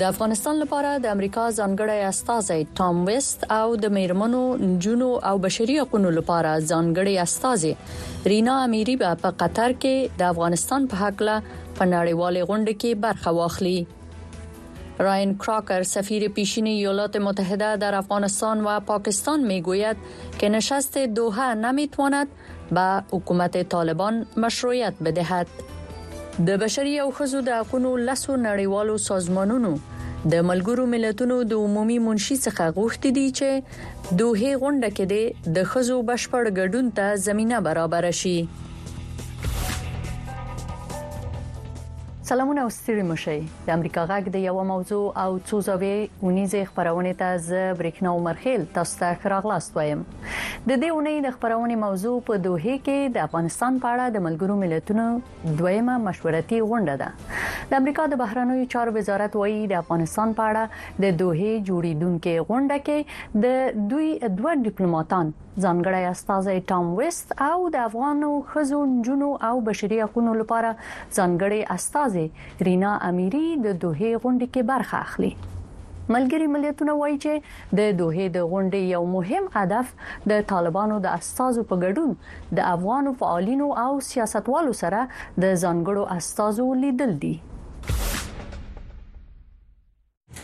د افغانستان لپاره د امریکا ځانګړی استازی ټام ویست او د میرمنو جنو او بشري حقوقو لپاره ځانګړی استازی رینا امیری په قطر کې د افغانستان په حق له په نړیوالې غونډه کې برخه واخلي راین کراکر سفیر پیشین ایالات متحده در افغانستان و پاکستان میگوید که نشست دوحه نمیتواند به حکومت طالبان مشروعیت بدهد د بشري او خزو د حقوقو لسو نړیوالو سازمانونو د ملګرو ملتونو د عمومي منشي څخه غوښتي دي چې دوه غونډه کې د خزو بشپړ ګډون ته زمينه برابر شي سلامونه او ستړي مشي د امریکا غږ د یو موضوع او څو زاوی اونیزه خبرونه ته ز برېښنا عمر خیل تاسو ته خراغلاست وایم د دې اونۍ د خبرونه موضوع په دوه کې د افغانستان په اړه د ملګرو ملتونو دویمه مشورتي غونډه ده د امریکا د بهرنیو چارو وزارت وایي د افغانستان په اړه د دوه جوړیدونکو غونډه کې د دوی دوه ډیپلوماټان ځانګړی استازی ټام ویست او د افغان ښځو، نجونو او بشري حقونو لپاره ځانګړې استازې رینا امیري د دوحې غونډې کې برخه اخلي. ملګري ملتونه وايي چې د دوحې د غونډې یو مهم هدف د طالبانو د استازو په ګډون د افغان فعالینو او سیاستوالو سره د ځانګړو استازو لیدل دي.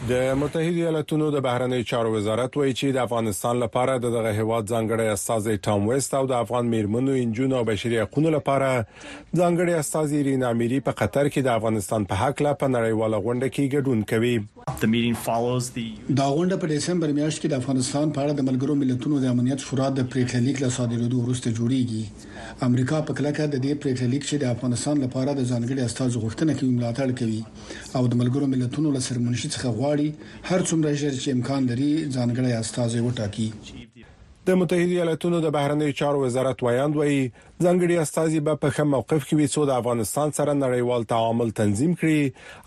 د متحدو ایالتونو د بهرنیو چارو وزارت وایي چې د افغانستان لپاره د دغه هېواد ځانګړی استازی ټام ویست او د افغان میرمنو، انجونو او بشري حقونو لپاره ځانګړې استازې رینا میري په قطر کې د افغانستان په هکله په نړیواله غونډه کې ګډون کوي. دا غونډه په ډېسېمبر میاشت کې د افغانستان په اړه د ملګرو ملتونو د امنیت شورا د پرېکړه لیک له صادرېدو وروسته جوړېږي. امریکا په کلکه د دې پرېکړه لیک چې د افغانستان لپاره د ځانګړي استازي غوښتنه کوي، ملاتړ کوي. او د ملګرو ملتونو له سرمنشي څخه غواړي هر څومره ژر چې امکان لري ځانګړی استازی وټاکي. د متحدو ایالتونو د بهرنیو چارو وزارت ویاند وایي، ځانګړي استازي به په ښه موقف کې وي څو د افغانستان سره نړیوال تعامل تنظیم کړي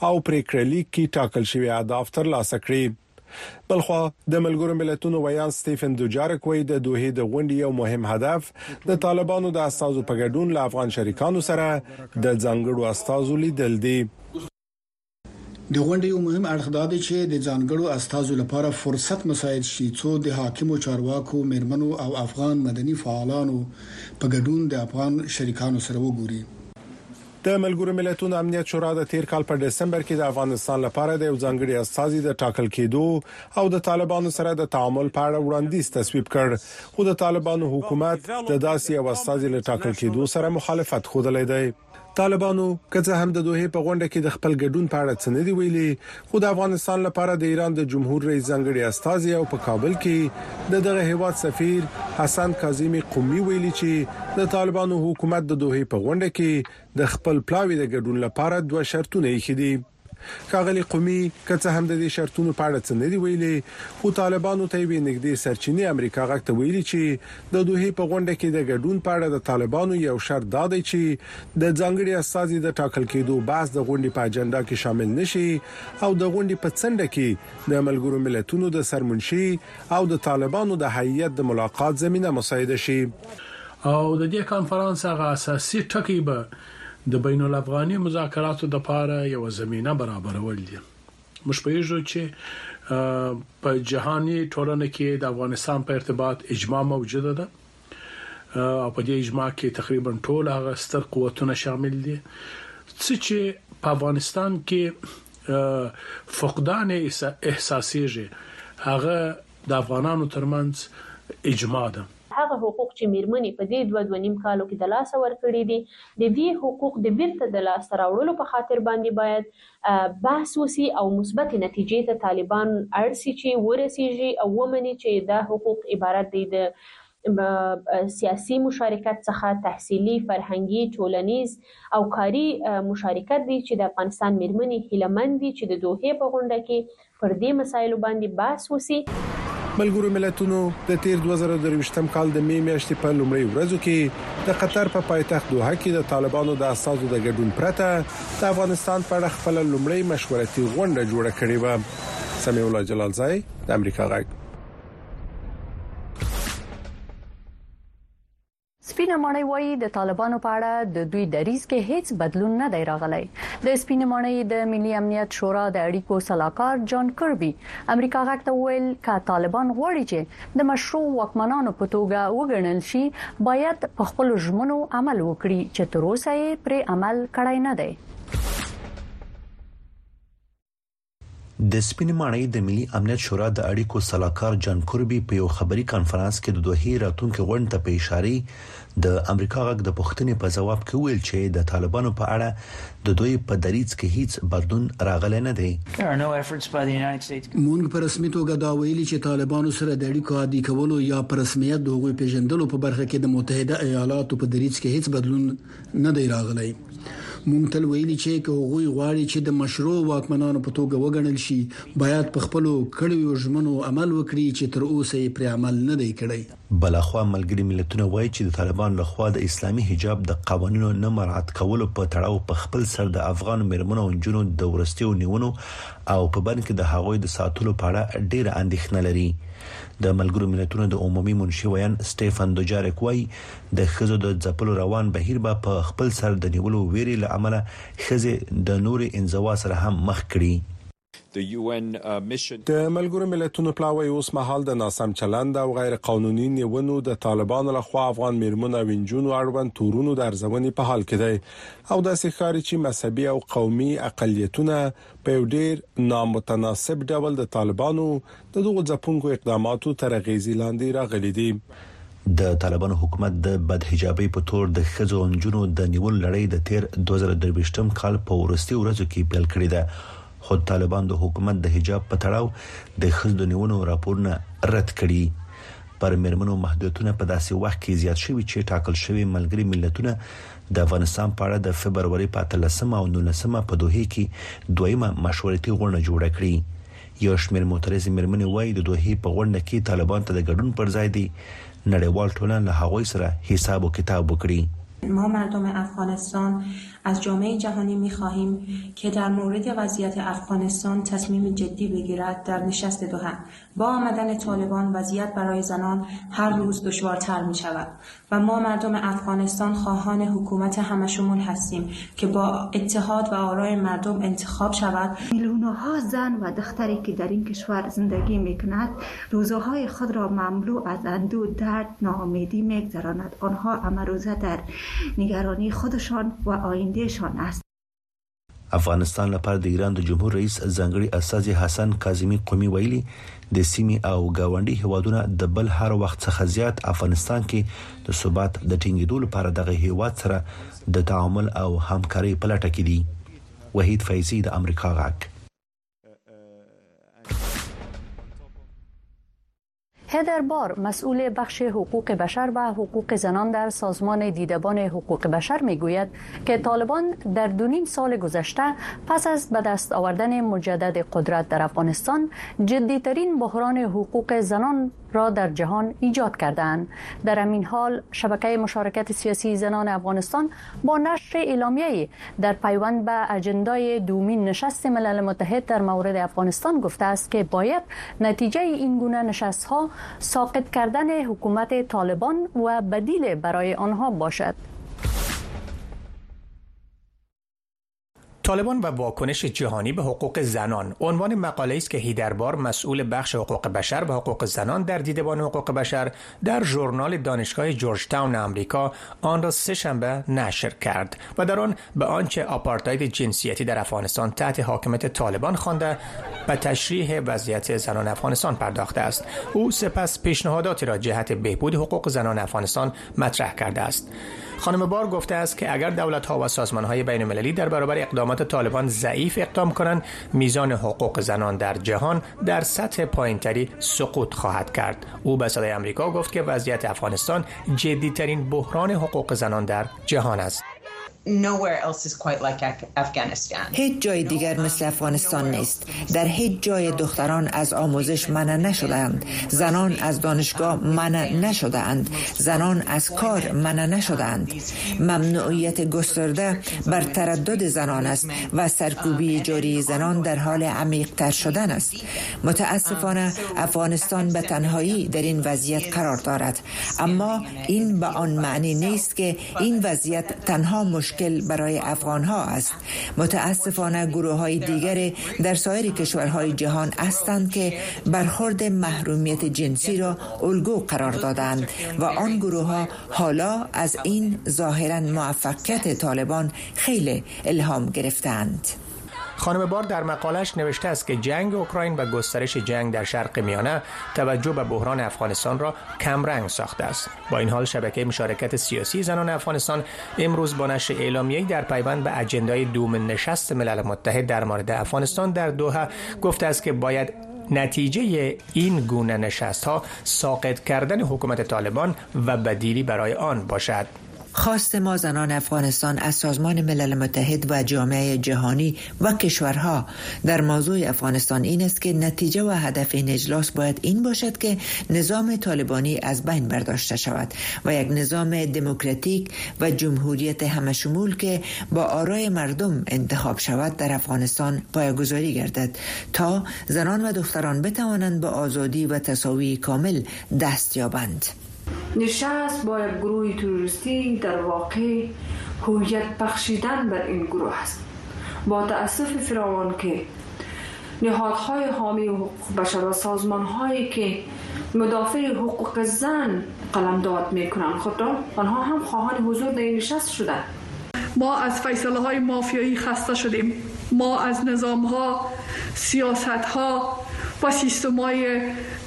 او پرېکړه لیک کې ټاکل شوي اهداف ترلاسه کړي. بلخوا د ملګرو ملتونو ویاند سټیفن دوجارک وایي د دوحې د غونډې یو مهم هدف د طالبانو د استازو په ګډون له افغان شریکانو سره د ځانګړو استازو لیدل دي. د غونډې یو مهم اړخ دا دی چې د ځانګړو استازو لپاره فرصت مساعد شي څو د حاکمو چارواکو، میرمنو او افغان مدني فعالانو په ګډون د افغان شریکانو سره وګوري. د ملګروملتونو امنیت شورا د تیر کال په ډسمبر کې د افغانستان لپاره د یو ځانګړي استازي د ټاکل کیدو او د طالبانو سره د تعامل په اړه وړاندیز تصویب کړ، خو د طالبانو حکومت د داسې یو استازي له ټاکل کیدو سره مخالفت ښودلی دی. طالبانو که څه هم د دوحې په غونډه کې د خپل ګډون په اړه څه نه دي ویلي، خو د افغانستان لپاره د ایران د جمهور رئیس ځانګړي استازي او په کابل کې د دغه هېواد سفیر حسن کاظمي قمي ویلي چې د طالبانو حکومت د دوحې په غونډه کې د خپل پلاوي د ګډون لپاره دوه شرطونه ایښي دي. ښاغلي قمي که څه هم د دې شرطونو په اړه څه نه دي ویلي، خو طالبانو ته یوې نږدې سرچینې امریکا غږ ته ویلي چې د دوحې په غونډه کې د ګډون په اړه د طالبانو یو شرط دا دی چې د ځانګړي استازي د ټاکل کېدو بحث د غونډې په اجنډا کې شامل نه شي او د غونډې په څنډه کې د ملګرو ملتونو د سرمنشي او د طالبانو د هیئت د ملاقات زمینه مساعده شي. او د دې کانفرانس هغه اساسي ټکی به د بین الافغاني مذاکراتو لپاره یوه زمینه برابرول دي. موږ پوهیږو چې په جهاني ټولنه کې د افغانستان په ارتباط اجماع موجوده ده او په دې اجماع کې تقریبا ټول هغه ستر قوتونه شامل دي چې په افغانستان کې فقدان احساسيږي هغه د افغانانو ترمنځ اجماع ده. هغه حقوق چې میرمنې په دې دوه دوه نیم کالو کې د لاسه ورکړي دي د دې حقوق د بیرته د لاسته راوړلو په خاطر باندې باید بحث وسي او مثبتې نتيجې ته طالبان اړ سي چي ورسيږي او ومني چي دا حقوق عبارت دي د سياسي مشارکت څخه، تحصيلي، فرهنګي، ټولنيز او کاري مشارکت دي چي د افغانستان ميرمني هيله من دي چي د دوحې په غونډه کي پر دې مسایلو باندې بحث وشي. ملګرو ملتونو د تېر دوه زره او درویشتم کال د مې میاشتې په لومړیو ورځو کې د قطر په پایتخت دوحه کې د طالبانو د استازو د ګډون پرته د افغانستان په اړه خپله لومړۍ مشورتي غونډه جوړه کړې وه. سمیع الله جلالزی، د امریکا غږ. سپینه ماڼۍ وایي د طالبانو په اړه د دوی دریځ کې هیڅ بدلون نه دی راغلی د سپینې ماڼۍ د ملي امنیت شورا د اړیکو سلاکار جان کربي امریکا غږ ته ویل ک طالبان غواړي چې د مشروع واکمنانو په توګه وګڼل شي باید په خپل ژمنو عمل وکړي چې تر اوسه یې پر عمل کړای نه دی د سپینې ماڼۍ د ملي امنیت شورا د اړیکو سلاکار جان کوربي په یو خبري کانفرنس کې د دوه راتونکو غونډ ته په اشاره د امریکا غږ د پښتنې په جواب کې ویل چې د طالبانو په اړه د دوی په دریځ کې هیڅ بدلون راغلی نه دی مونږ په رسمي توګه دا ویلي چې طالبانو سره د اړیکو عادي کولو یا په رسمیت د هغوی پیژندلو په برخه کې د متحده ایالاتو په دریځ کې هیڅ بدلون نه دی راغلی. موږ تل ویلي چې که هغوی غواړي چې د مشروع واکمنانو په توګه وګڼل شي، باید په خپلو کړیو ژمنو عمل وکړي چې تر اوسه یې پرې عمل نه دی کړی. بلخوا ملګري ملتونه وايي چې د طالبانو له خوا د اسلامي حجاب د قوانینو نه مراعت کولو په تړاو په خپل سر د افغان مېرمنو او نجونو د وروستیو نیونو او په بند کې د هغوی د ساتلو په اړه ډېره اندېښنه لري. د ملګرو ملتونو د عمومي منشي ویاند سټیفن دوجارک وايي، د ښځو د ځپلو روان بهیر به په خپل سر د نیولو وېرې له امله ښځې د نورې انزوا سره هم مخ کړي. د ملګرو ملتونو پلاوی اوس مهال د ناسم چلند او غیر قانوني نیونو، د طالبانو له خوا افغان میرمنو او نجونو اړوند تورونو د ارزونې په حال کې دی او داسې ښکاري چې مذهبي او قومي اقلیتونه په یو ډیر نامتناسب ډول د طالبانو د دغو ځپونکو اقداماتو تر اغیزې لاندې راغلي دي. د طالبانو حکومت د بد حجابۍ په تور د ښځو او نجونو د نیولو لړۍ د تیر دوه زره درویشتم کال په وروستیو ورځو کې پیل کړې ده، خو د طالبانو د حکومت د حجاب په تړاو د ښځو د نیونو راپورونه رد کړي. پر میرمنو محدودیتونه په داسې وخت کې زیات شوي چې ټاکل شوې ملګري ملتونه د افغانستان په اړه د فبروري په اتلسمه او نولسمه په دوحې کې دویمه مشورتي غونډه جوړه کړي. یو شمېر معترضې مېرمنې وايي، د دوحې په غونډه کې طالبان ته د ګډون پر ځای دې نړیوال ټولنه له هغوی سره حساب و کتاب وکړي. ما مردم افغانستان از جامعه جهانی میخواهیم که در مورد وضعیت افغانستان تصمیم جدی بگیرد در نشست دوحه با آمدن طالبان وضعیت برای زنان هر روز دشوارتر می شود و ما مردم افغانستان خواهان حکومت همشمول هستیم که با اتحاد و آرای مردم انتخاب شود میلیون ها زن و دختری که در این کشور زندگی می کند روزهای خود را مملو از اندو درد ناامیدی می آنها امروزه در نگرانی خودشان و آیندهشان است افغانستان لپاره د ایران د جمهور رئیس ځانګړي استازي حسن کاظمي قمي ویلي، د سیمې او ګاونډي هیوادونه د بل هر وخت څخه زیات افغانستان کې د ثبات د ټینګېدو لپاره دغه هیواد سره د تعامل او همکارۍ په لټه کې دي. وحید فیضي، د امریکا غږ. هدر بار مسئول بخش حقوق بشر و حقوق زنان در سازمان دیدبان حقوق بشر می گوید که طالبان در دو نیم سال گذشته پس از به دست آوردن مجدد قدرت در افغانستان جدی ترین بحران حقوق زنان را در جهان ایجاد کردند در امین حال شبکه مشارکت سیاسی زنان افغانستان با نشر اعلامیه در پیوند به اجندای دومین نشست ملل متحد در مورد افغانستان گفته است که باید نتیجه این گونه نشست ها ساقط کردن حکومت طالبان و بدیل برای آنها باشد. طالبان و واکنش جهانی به حقوق زنان عنوان مقاله است که هیدربار مسئول بخش حقوق بشر و حقوق زنان در دیدبان حقوق بشر در ژورنال دانشگاه جورج تاون آمریکا آن را سه شنبه نشر کرد و در آن به آنچه آپارتاید جنسیتی در افغانستان تحت حاکمیت طالبان خوانده و تشریح وضعیت زنان افغانستان پرداخته است او سپس پیشنهاداتی را جهت بهبود حقوق زنان افغانستان مطرح کرده است خانم بار گفته است که اگر دولت ها و سازمان های بین المللی در برابر اقدامات مقامات طالبان ضعیف اقدام کنند میزان حقوق زنان در جهان در سطح پایینتری سقوط خواهد کرد او به صدای آمریکا گفت که وضعیت افغانستان جدیترین بحران حقوق زنان در جهان است هیچ جای دیگر مثل افغانستان نیست در هیچ جای دختران از آموزش منع نشدند زنان از دانشگاه منع نشدند زنان از کار منع نشدند ممنوعیت گسترده بر تردد زنان است و سرکوبی جاری زنان در حال عمیقتر شدن است متاسفانه افغانستان به تنهایی در این وضعیت قرار دارد اما این به آن معنی نیست که این وضعیت تنها مشکل مشکل برای افغان ها است متاسفانه گروه های دیگر در سایر کشورهای جهان هستند که برخورد محرومیت جنسی را الگو قرار دادند و آن گروه ها حالا از این ظاهرا موفقیت طالبان خیلی الهام گرفتند خانم بار در مقالش نوشته است که جنگ اوکراین و گسترش جنگ در شرق میانه توجه به بحران افغانستان را کمرنگ ساخته است با این حال شبکه مشارکت سیاسی زنان افغانستان امروز با نشر اعلامیه‌ای در پیوند به اجندای دوم نشست ملل متحد در مورد افغانستان در دوحه گفته است که باید نتیجه این گونه نشست ها ساقط کردن حکومت طالبان و بدیلی برای آن باشد خواست ما زنان افغانستان از سازمان ملل متحد و جامعه جهانی و کشورها در موضوع افغانستان این است که نتیجه و هدف این اجلاس باید این باشد که نظام طالبانی از بین برداشته شود و یک نظام دموکراتیک و جمهوریت همشمول که با آرای مردم انتخاب شود در افغانستان پایگذاری گردد تا زنان و دختران بتوانند به آزادی و تساوی کامل دست یابند. نشست با یک گروه توریستی در واقع هویت بخشیدن بر این گروه است با تاسف فراوان که نهادهای حامی حقوق بشر و هایی که مدافع حقوق زن قلمداد میکنند خود خب آنها هم خواهان حضور در نشست شدند ما از فیصله های مافیایی خسته شدیم ما از نظام ها سیاست ها و سیستم های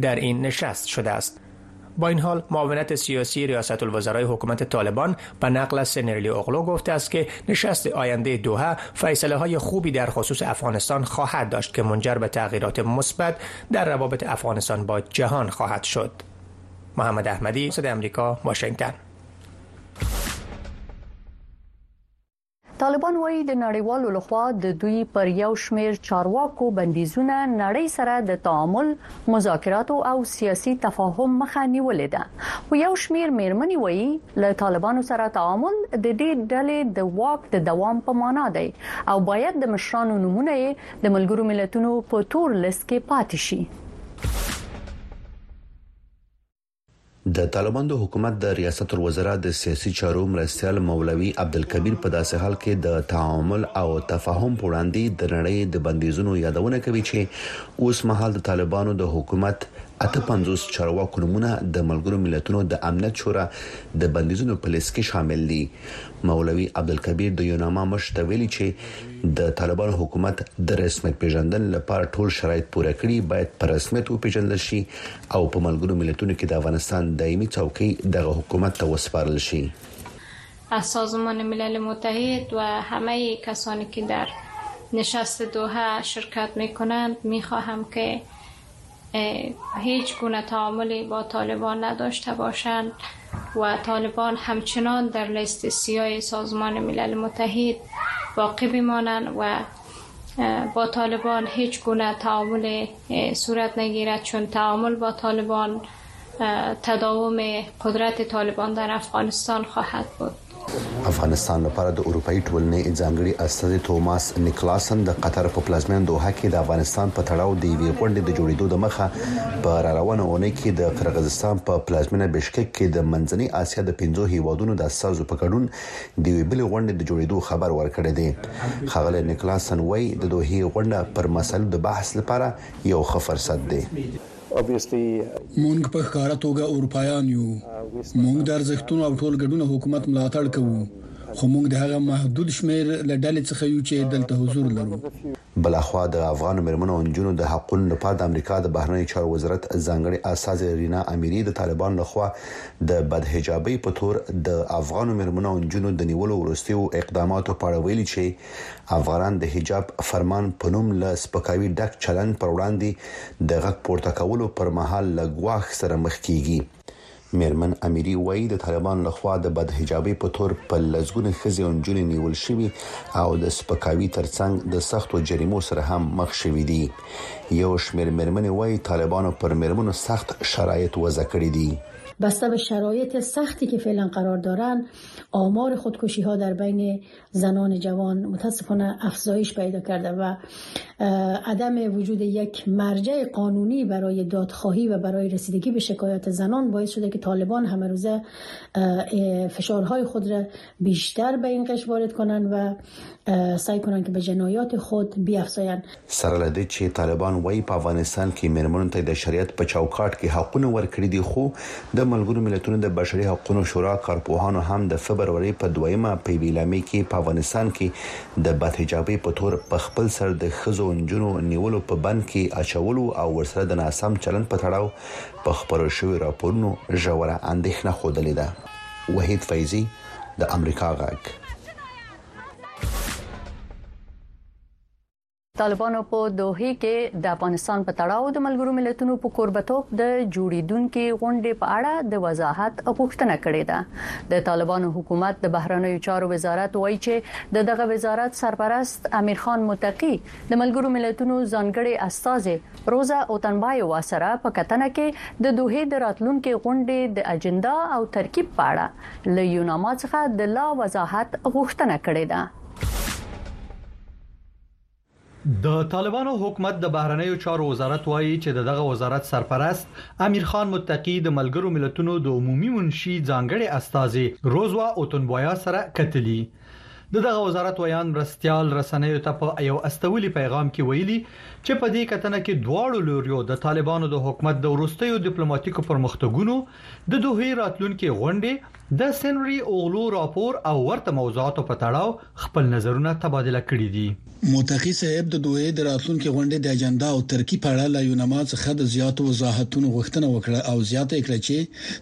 در این نشست شده است با این حال معاونت سیاسی ریاست الوزرای حکومت طالبان به نقل از سنرلی اغلو گفته است که نشست آینده دوها فیصله های خوبی در خصوص افغانستان خواهد داشت که منجر به تغییرات مثبت در روابط افغانستان با جهان خواهد شد محمد احمدی صدای امریکا، واشنگتن طالبان وایي د نړیوالو لخوا د دوی پر یو شمیر چارواکو بندیزونه نړۍ سره د تعامل، مذاکراتو او سیاسي تفاهم مخه نیولې ده. خو یو شمیر میرمنې وایي له طالبانو سره تعامل د دې ډلې د واک د دوام په مانا دی او باید د مشرانو نومونه یې د ملګرو ملتونو په تور لیست کې پاتې شي. د طالبانو د حکومت د ریاست الوزرا د سیاسي چارو مرستيال مولوي عبدالکبیر په داسې حال کې د تعامل او تفاهم په وړاندې د نړۍ د بندیزونو یادونه کوي چې اوس مهال د طالبانو د حکومت اته پنځوس چارواکو نمونه د ملګرو ملتونو د امنیت شورا د بندیزونو په لیست کې شامل دي مولوي عبدالکبیر د یوناما مشر ته ویلي چې د طالبانو حکومت د رسمیت پیژندل لپاره ټول شرایط پوره کړي باید په رسمیت وپیژندل شي او په ملګرو ملتونو کې د افغانستان دایمي څوکۍ دغه حکومت ته وسپارل شي. از سازمان ملل متحد و همه کسانی که در نشست دوحه شرکت می کنند می خواهم که هیچ گونه تعاملی با طالبان نداشته باشند و طالبان همچنان در لیست سیاه سازمان ملل متحد باقی بمانند و با طالبان هیچ گونه تعامل صورت نگیرد چون تعامل با طالبان تداوم قدرت طالبان در افغانستان خواهد بود افغانستان لپاره د اروپאي ټولنې ځانګړي استازي توماس نیکلاسن د قطر په پلازمینه دوحه کې د افغانستان په تړاو د یوې غونډې د جوړېدو د مخه په را روانه اونۍ کې د قرغزستان په پلازمینه بشکک کې د منځنۍ اسیا د پنځو هیوادونو د استازو په ګډون د یوې بلې غونډې د جوړېدو خبر ورکړی دی. ښاغلی نیکلاسن وایي، د دوحې غونډه پر مسایلو د بحث لپاره یو ښه فرصت دی. مونږ په ښکاره توګه اروپایان یو، مونږ د ارزښتونو او ټول ګډونه حکومت ملاتړ کوو، خو مونږ د هغه محدود شمېر له ډلې څخه یو چې دلته حضور لرو. بلاخوا د افغان مېرمنو او نجونو د حقونو لپاره د امریکا د بهرنیو چارو وزارت ځانګړې استازې رینا امیري د طالبانو له خوا د بدحجابۍ په تور د افغانو مېرمنو او نجونو د نیولو وروستیو اقداماتو په اړه ویلي چې افغانان د حجاب فرمان په نوم له سپکاوي ډک چلند پر وړاندې د غږ پورته کولو پر مهال له ګواښ سره مخ کېږي. مېرمن امیري وایي، د طالبانو له خوا د بدحجابۍ په تور په لسګونه ښځې او نجونې نیول شوي او د سپکاوي تر څنګ د سختو جریمو سره هم مخ شوي دي. یو شمېر مېرمنې وایي، طالبانو پر مېرمنو سخت شرایط وضع کړي دي. بسته به شرایط سختی که فعلا قرار دارند، آمار خودکشیها در بین زنان جوان متاسفانه افزایش پیدا کرده و عدم وجود یک مرجع قانونی برای دادخواهی و برای رسیدگی به شکایات زنان باعث شده که طالبان همه روزه فشارهای خود را بیشتر به این قش وارد کنند و سعی کنن که به جنایات خود بیافزاین سره له دې چې طالبان وايي په افغانستان کې مېرمنو ته د شریعت په چوکاټ کې حقونه ورکړي دي خو د ملګرو ملتونو د بشري حقونو شورا کارپوهانو هم د فبرورۍ په دویمه په یوې اعلامیې کې په افغانستان کې د بدحجابۍ په تور په خپل سر د ښځو او نجونو نیولو په بند کې اچولو او ورسره د ناسم چلند په تړاو په خپرو شویو راپورونو ژوره اندېښنه ښودلې ده. وحید فیضي، د امریکا غږ. طالبانو په دوحې کې د افغانستان په تړاو د ملګرو ملتونو په کوربتوب د جوړیدونکو غونډې په اړه د وضاحت غوښتنه کړې ده د طالبانو حکومت د بهرنیو چارو وزارت وایي چې د دغه وزارت سرپرست امیرخان متقی د ملګرو ملتونو ځانګړي استاذې روزا اوتنبایوا سره په کتنه کې د دوحې د راتلونکو غونډې د اجندا او ترکیب په اړه له یوناما څخه د لا وضاحت غوښتنه کړې ده د طالبانو حکومت د بهرنیو چارو وزارت وایي چې دغه وزارت سرپرست امیر خان متقی د ملګرو ملتونو د عمومي منشي ځانګړي استاذي روزوا اوتونبویا سره کتلی د دغه وزارت ویاند مرستيال رسنیو ته په یو استولي پیغام کې ویلي چې په دې کتنه کې دواړو لوریو د طالبانو د حکومت د وروستیو ډیپلوماټیکو پرمختګونو د دوه راتلونکو غونډې د سنوري اوغلو راپور او ورته موضوعاتو په تړاو خپل نظرونه تبادله کړي دي. متقي صاحب د دوحې د راتلونکې غونډې د اجندا او ترکیب په اړه له یوناما څخه د زیاتو وضاحتونو غوښتنه وکړه او زیاته یې کړه چې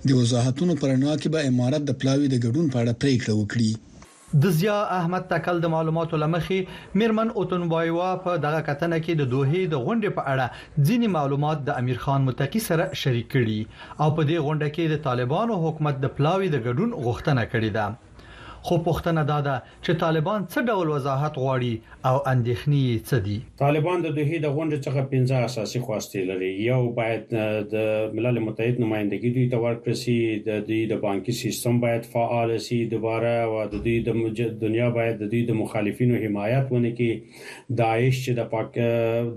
د وضاحتونو په رڼا کې به امارت د پلاوي د ګډون په اړه پرېکړه وکړي. د ضیا احمد تکل د معلوماتو له مخې، مېرمن اوتونبایوا په دغه کتنه کې د دوحې د غونډې په اړه ځینې معلومات د امیر خان متقي سره شریک کړي او په دې غونډه کې د طالبانو حکومت د پلاوي د ګډون غوښتنه کړې ده. خو پوښتنه دا ده چې طالبان څه ډول وضاحت غواړي او اندېښنې یې څه دي؟ طالبان د دوحې د غونډې څخه پنځه اساسي خواستې لري، یو باید د ملل متحد نمایندګي دوی ته ورکړه سي، د دوی د بانکي سیستم باید فعال سي دوباره او د دوی د دنیا باید د دوی د مخالفینو حمایت ونه کړي، داعش چې د پاک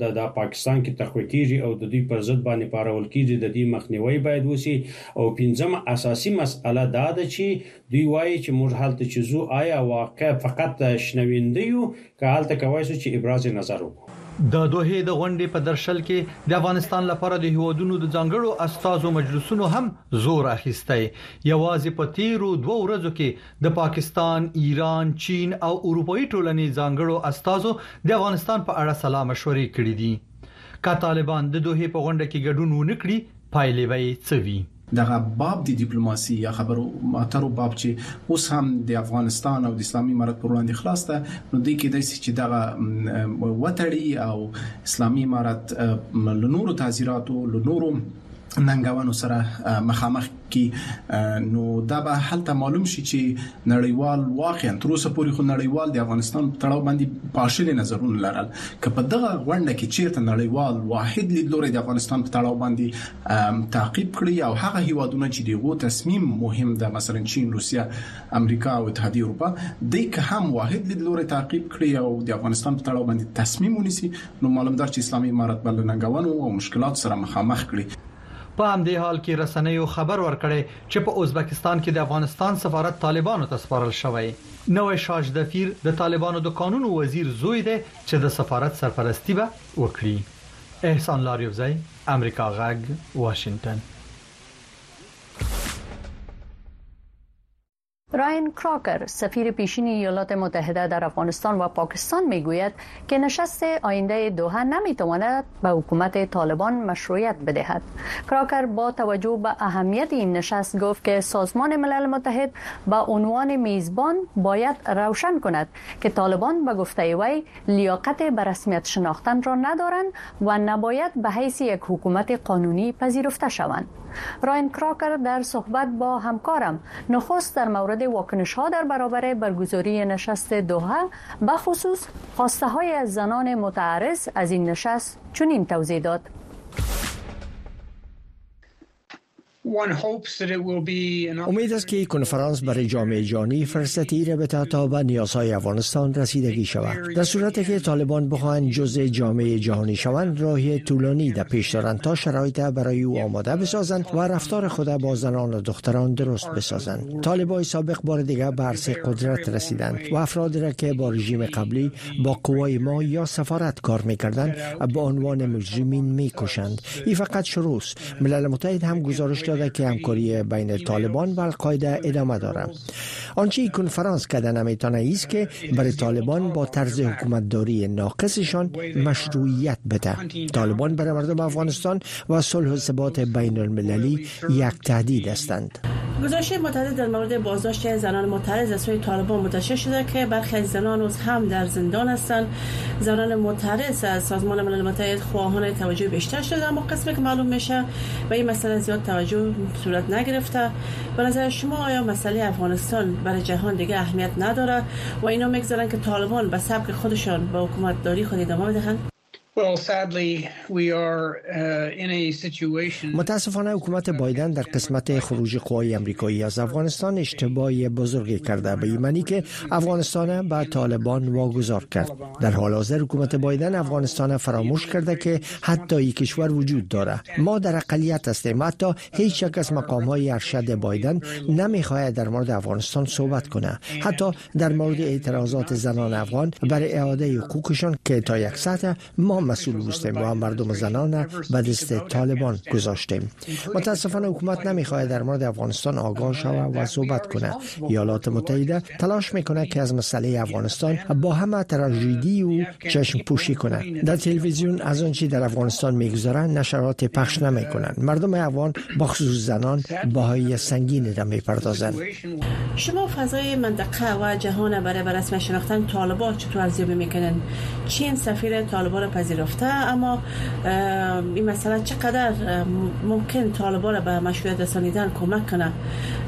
د د پاکستان کې تقویه کیږي او د دوی پر ضد باندې پارول کیږي د دې مخنیوی باید وسي او پنځمه اساسي مسئله دا ده چې دوی وايي چې موږ هلته چې ځو ایا واقع فقط شنوینده یو که هلته کوای شو چې ابراز نظر وکړو. د دوحې د غونډې په درشل کې د افغانستان لپاره د هېوادونو د ځانګړو استازو مجلسونو هم زور اخیستی. یوازې په تېرو دوو ورځو کې د پاکستان، ایران، چین او اروپايي ټولنې ځانګړو استازو د افغانستان په اړه سلا مشورې کړې دي. که طالبان د دوحې په غونډه کې ګډون ونه کړي، پایلې به یې څه وي؟ دغه باب د دیپلوماسي یا خبرو اترو باب چې اوس هم د افغانستان او د اسلامي امارت پر وړاندې خلاص ده نو د کې داسې چې دغه وتړي او اسلامي امارت له نورو تعزیراتو له نورو ننګونو سره مخامخ کی نو دا به هلته معلوم شي چې نړیوال واقعا تر اوسه پورې خو نړیوال د افغانستان په تړاو باندې پاشل نظرونه لرل که په دغه غونډه کې چیرته نړیوال واحد لیدلوري د افغانستان په تړاو باندې تعقیب کړئ او هغه هیوادونه چې دهغو تصمیم مهم ده مثلا چین روسیه امریکا او اتحادیه اروپا دی که هم واحد لیدلوری تعقیب کړئ او د افغانستان په تړاو باندې تصمیم ونیسي نو معلوم دار چې اسلامي امارت به له ننګونو او مشکلاتو سره مخامخ کړي. په همدې حال کې رسنیو خبر ورکړی چې په ازبکستان کې د افغانستان سفارت طالبانو ته سپارل شوی. نوی شاژدپیر د طالبانو د کانونو وزیر زوی دی چې د سفارت سرپرستي به وکړي. احسان لاریوزی امریکا غږ واشنګټن. رایان کراکر سفیر پیشین ایالات متحده در افغانستان و پاکستان میگوید که نشست آینده دوحه نمیتواند به حکومت طالبان مشروعیت بدهد کراکر با توجه به اهمیت این نشست گفت که سازمان ملل متحد به عنوان میزبان باید روشن کند که طالبان به گفته وی لیاقت به رسمیت شناختن را ندارند و نباید به حیث یک حکومت قانونی پذیرفته شوند راین کراکر در صحبت با همکارم نخست در مورد واکنش ها در برابر برگزاری نشست دوها به خصوص خواسته های از زنان متعرض از این نشست چنین توضیح داد امید است که کنفرانس برای جامعه جهانی فرصتی را به تا به نیازهای افغانستان رسیدگی شود در صورت که طالبان بخواهند جزء جامعه جهانی شوند راهی طولانی در پیش دارند تا شرایط برای او آماده بسازند و رفتار خود با زنان و دختران درست بسازند طالبان سابق بار دیگر به عرصه قدرت رسیدند و افرادی را که با رژیم قبلی با قوای ما یا سفارت کار میکردند به عنوان مجرمین میکشند این فقط شروع ملل متحد هم گزارش داده که همکاری بین طالبان و القاعده ادامه دارد آنچه کنفرانس کرده نمیتانه است که برای طالبان با طرز حکومتداری ناقصشان مشروعیت بده طالبان برای مردم افغانستان و صلح و ثبات بین المللی یک تهدید هستند گزارش متعدد در مورد بازداشت زنان معترض از سوی طالبان منتشر شده که برخی از زنان هم در زندان هستند زنان معترض از سازمان ملل متحد خواهان توجه بیشتر شده اما قسمی که معلوم میشه به این مسئله زیاد توجه صورت نگرفته به نظر شما آیا مسئله افغانستان برای جهان دیگه اهمیت نداره و اینو میگذارن که طالبان به سبک خودشان به حکومت داری خود ادامه بدهند Uh, متاسفانه حکومت بایدن در قسمت خروج قوای امریکایی از افغانستان اشتباهی بزرگی کرده به ایمنی که افغانستان به طالبان واگذار کرد در حال حاضر حکومت بایدن افغانستان فراموش کرده که حتی یک کشور وجود داره ما در اقلیت هستیم حتی هیچ یک از مقام های ارشد بایدن نمیخواهد در مورد افغانستان صحبت کنه حتی در مورد اعتراضات زنان افغان برای اعاده حقوقشان که تا یک ما مسئول بوستیم و هم مردم زنان به دست طالبان گذاشتیم متاسفانه حکومت نمیخواهد در مورد افغانستان آگاه شود و صحبت کنه ایالات متحده تلاش میکنه که از مسئله افغانستان با همه تراژدی او چشم پوشی کنه در تلویزیون از آنچه در افغانستان میگذارند نشرات پخش نمیکنند مردم افغان با خصوص زنان باهای سنگین را میپردازند شما فضای منطقه و جهان برای به رسمیت شناختن طالبان چطور ارزیابی میکنین؟ چین سفیر طالبان را پذیرفته اما این مسئله چقدر ممکن طالبان را به مشروعیت رسانیدن کمک کنه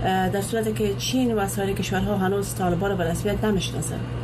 در صورت که چین و سایر کشورها هنوز طالبان را به رسمیت نمیشناسند؟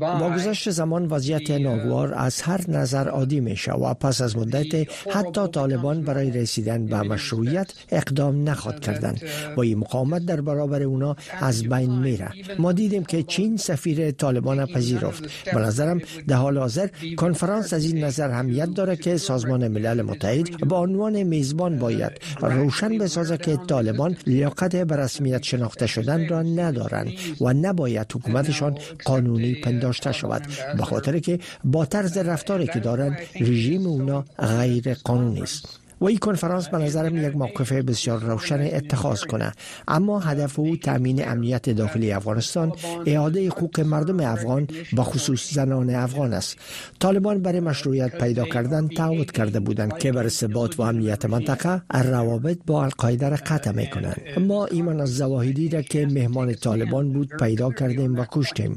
با گذشت زمان وضعیت uh, ناگوار از هر نظر عادی شود و پس از مدت حتی طالبان برای رسیدن به مشروعیت اقدام نخواد کردند uh, با این مقاومت در برابر اونا از بین میره ما دیدیم که چین سفیر طالبان پذیرفت به نظرم در حال حاضر کنفرانس از این نظر همیت داره که سازمان ملل متحد با عنوان میزبان باید روشن بسازه که طالبان لیاقت به رسمیت شناخته شدن را ندارند و نباید حکومتشان قانونی پنداشته شود به خاطر که با طرز رفتاری که دارند رژیم اونا غیر قانونی است و این کنفرانس به نظرم یک موقف بسیار روشن اتخاذ کنه اما هدف او تامین امنیت داخلی افغانستان اعاده حقوق مردم افغان با خصوص زنان افغان است طالبان برای مشروعیت پیدا کردن تعهد کرده بودند که بر ثبات و امنیت منطقه روابط با القاعده را قطع می کنند ما ایمان از زواهدی را که مهمان طالبان بود پیدا کردیم و کشتیم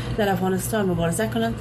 در افغانستان مبارزه کنند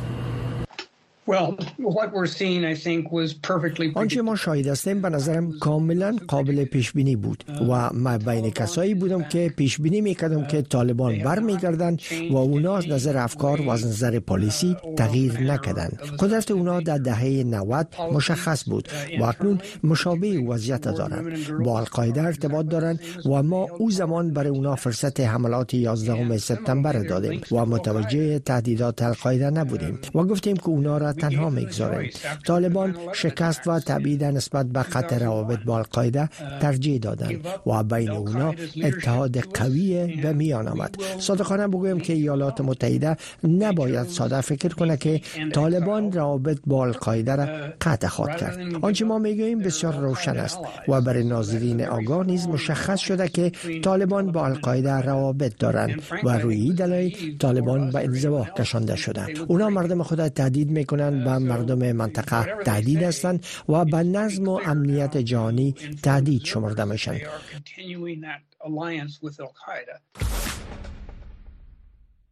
آنچه ما شاهد هستیم به نظرم کاملا قابل پیش بینی بود و ما بین کسایی بودم که پیش بینی میکردم که طالبان برمیگردند و اونا از نظر افکار و از نظر پالیسی تغییر نکردند قدرت اونا در دهه 90 مشخص بود uh, و اکنون مشابه وضعیت دارند با القاعده ارتباط دارند و ما او زمان برای اونا فرصت حملات 11 سپتامبر دادیم و متوجه تهدیدات القاعده نبودیم uh, و گفتیم که اونا را تنها میگذاریم طالبان شکست و تبیید نسبت به قطع روابط با القاعده ترجیح دادند و بین اونا اتحاد قوی به میان آمد صادقانه بگویم که ایالات متحده نباید ساده فکر کنه که طالبان روابط با القاعده را قطع خواد کرد آنچه ما میگوییم بسیار روشن است و برای ناظرین آگاه نیز مشخص شده که طالبان با القاعده روابط دارند و روی دلایل طالبان به انزوا کشانده شدند اونا مردم خود تهدید میکنند میکنند و مردم منطقه تهدید هستند و به نظم و امنیت جهانی تهدید شمرده میشند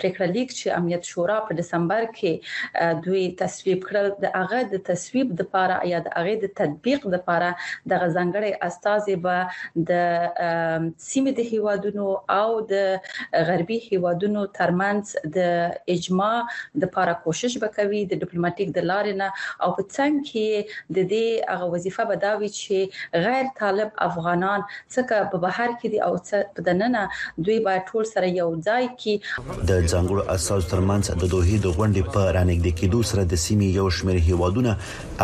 پریکړه لیک چې امنیت شورا په دسمبر کې دوی تصویب کړل د هغه د تصویب د پاره یا د هغه د تطبیق د پاره د غزنګړې استاذ به د سیمې د هیوادونو او د غربي هیوادونو ترمنځ د اجماع د پاره کوشش وکوي د ډیپلوماټیک د لارې نه او په څنګ کې د دې هغه وظیفه بداوي چې غیر طالب افغانان څه که په بهر کې دي او څه په دننه، دوی باید ټول سره یو ځای کې. د ځانګړو استازو ترمنځ د دوحې د غونډې په رانږدې کېدو سره د سیمې یو شمېر هېوادونه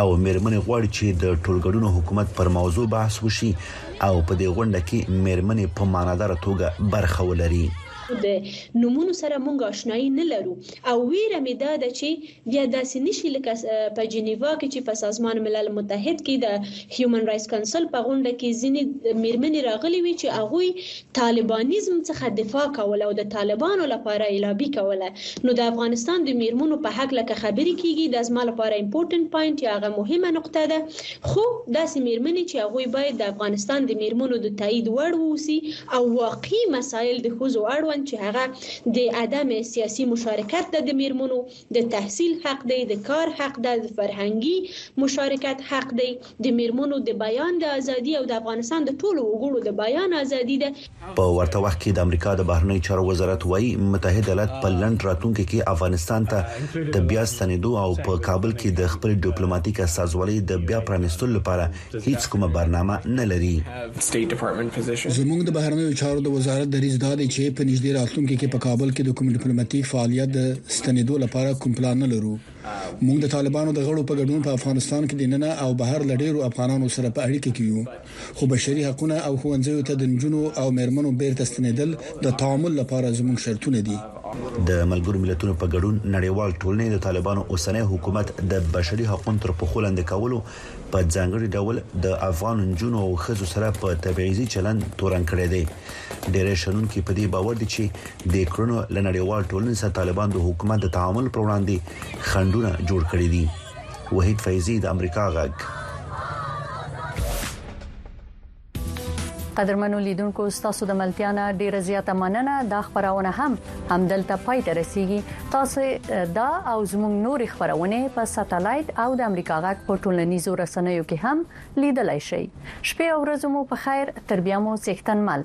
او مېرمنې غواړي چې د ټولګډونو حکومت پر موضوع بحث وشي او په دې غونډه کې مېرمنې په معناداره توګه برخه ولري. د نومونو سره مونږ آشنايي نه لرو او وېره مې دا ده چې بیا داسې نه شي لکه په جنیوا کې چې په سازمان ملل متحد کې د هیومن رایټس کونسل په غونډه کې ځینې میرمنې راغلي وي چې هغوی طالبانیزم څخه دفاع کوله او د طالبانو لپاره یې لابي کوله نو د افغانستان د میرمنو په هکله که خبرې کیږي دا زما لپاره امپورټنټ پاینټ یا هغه مهمه نقطه ده خو داسې میرمنې چې هغوی باید د افغانستان د میرمنو د تایید وړ واوسي او واقعي مسایل د ښځو اړوند چې هغه د عدم سیاسي مشارکت ده، د مېرمنو د تحصیل حق دی، د کار حق ده، د فرهنګي مشارکت حق دی، د مېرمنو د بیان د ازادي او د افغانستان د ټولو وګړو د بیان ازادي ده. په ورته وخت کې د امریکا د بهرنیو چارو وزارت وايي، متحد ایالات په لنډ راتلونکي کې افغانستان ته د بیا ستنېدو او په کابل کې د خپلې ډیپلوماتیک استازولۍ د بیا پرانیستلو لپاره هیڅ کومه برنامه نه لري. زموږ د بهرنیو چارو د وزارت دریځ دا دی چې په نږدې راتلونکي کې په کابل کې د کوم ډیپلوماټیک فعالیت د ستنیدو لپاره کوم پلان نه لرو. موږ د طالبانو د غړو په ګډون په افغانستان کې دننه او بهر له ډیرو افغانانو سره په اړیکه کې یو، خو بشري حقونه او ښوونځیو ته د نجونو او میرمنو بیرته ستنیدل د تعامل لپاره زموږ شرطونه دي. د ملګرو ملتونو په ګډون نړیوال ټولنې د طالبانو اوسنی حکومت د بشري حقونو تر پښو لاندې کولو په ځانګړي ډول د افغان نجونو او ښځو سره په تبعیضي چلند تورن کړی دی ډیری شنونکي په دې باور دي چې د کړنو له نړیوال ټولنې سره طالبان د حکومت د تعامل پر وړاندې خنډونه جوړ کړي دي وحید فیضي د امریکا غږ قدرمنو لیدونکو ستاسو د ملتیا نه ډیره زیاته مننه دا خبرونه هم هم دلته پای ته رسیدي تاسو دا او زموږ نور خبرونه په ساتلایت او د امریکا غږ په ټولنیزو رسنیو کې هم لیدلای شئ شپه او ورځ مو په خیر تر بیا مو څښتن مل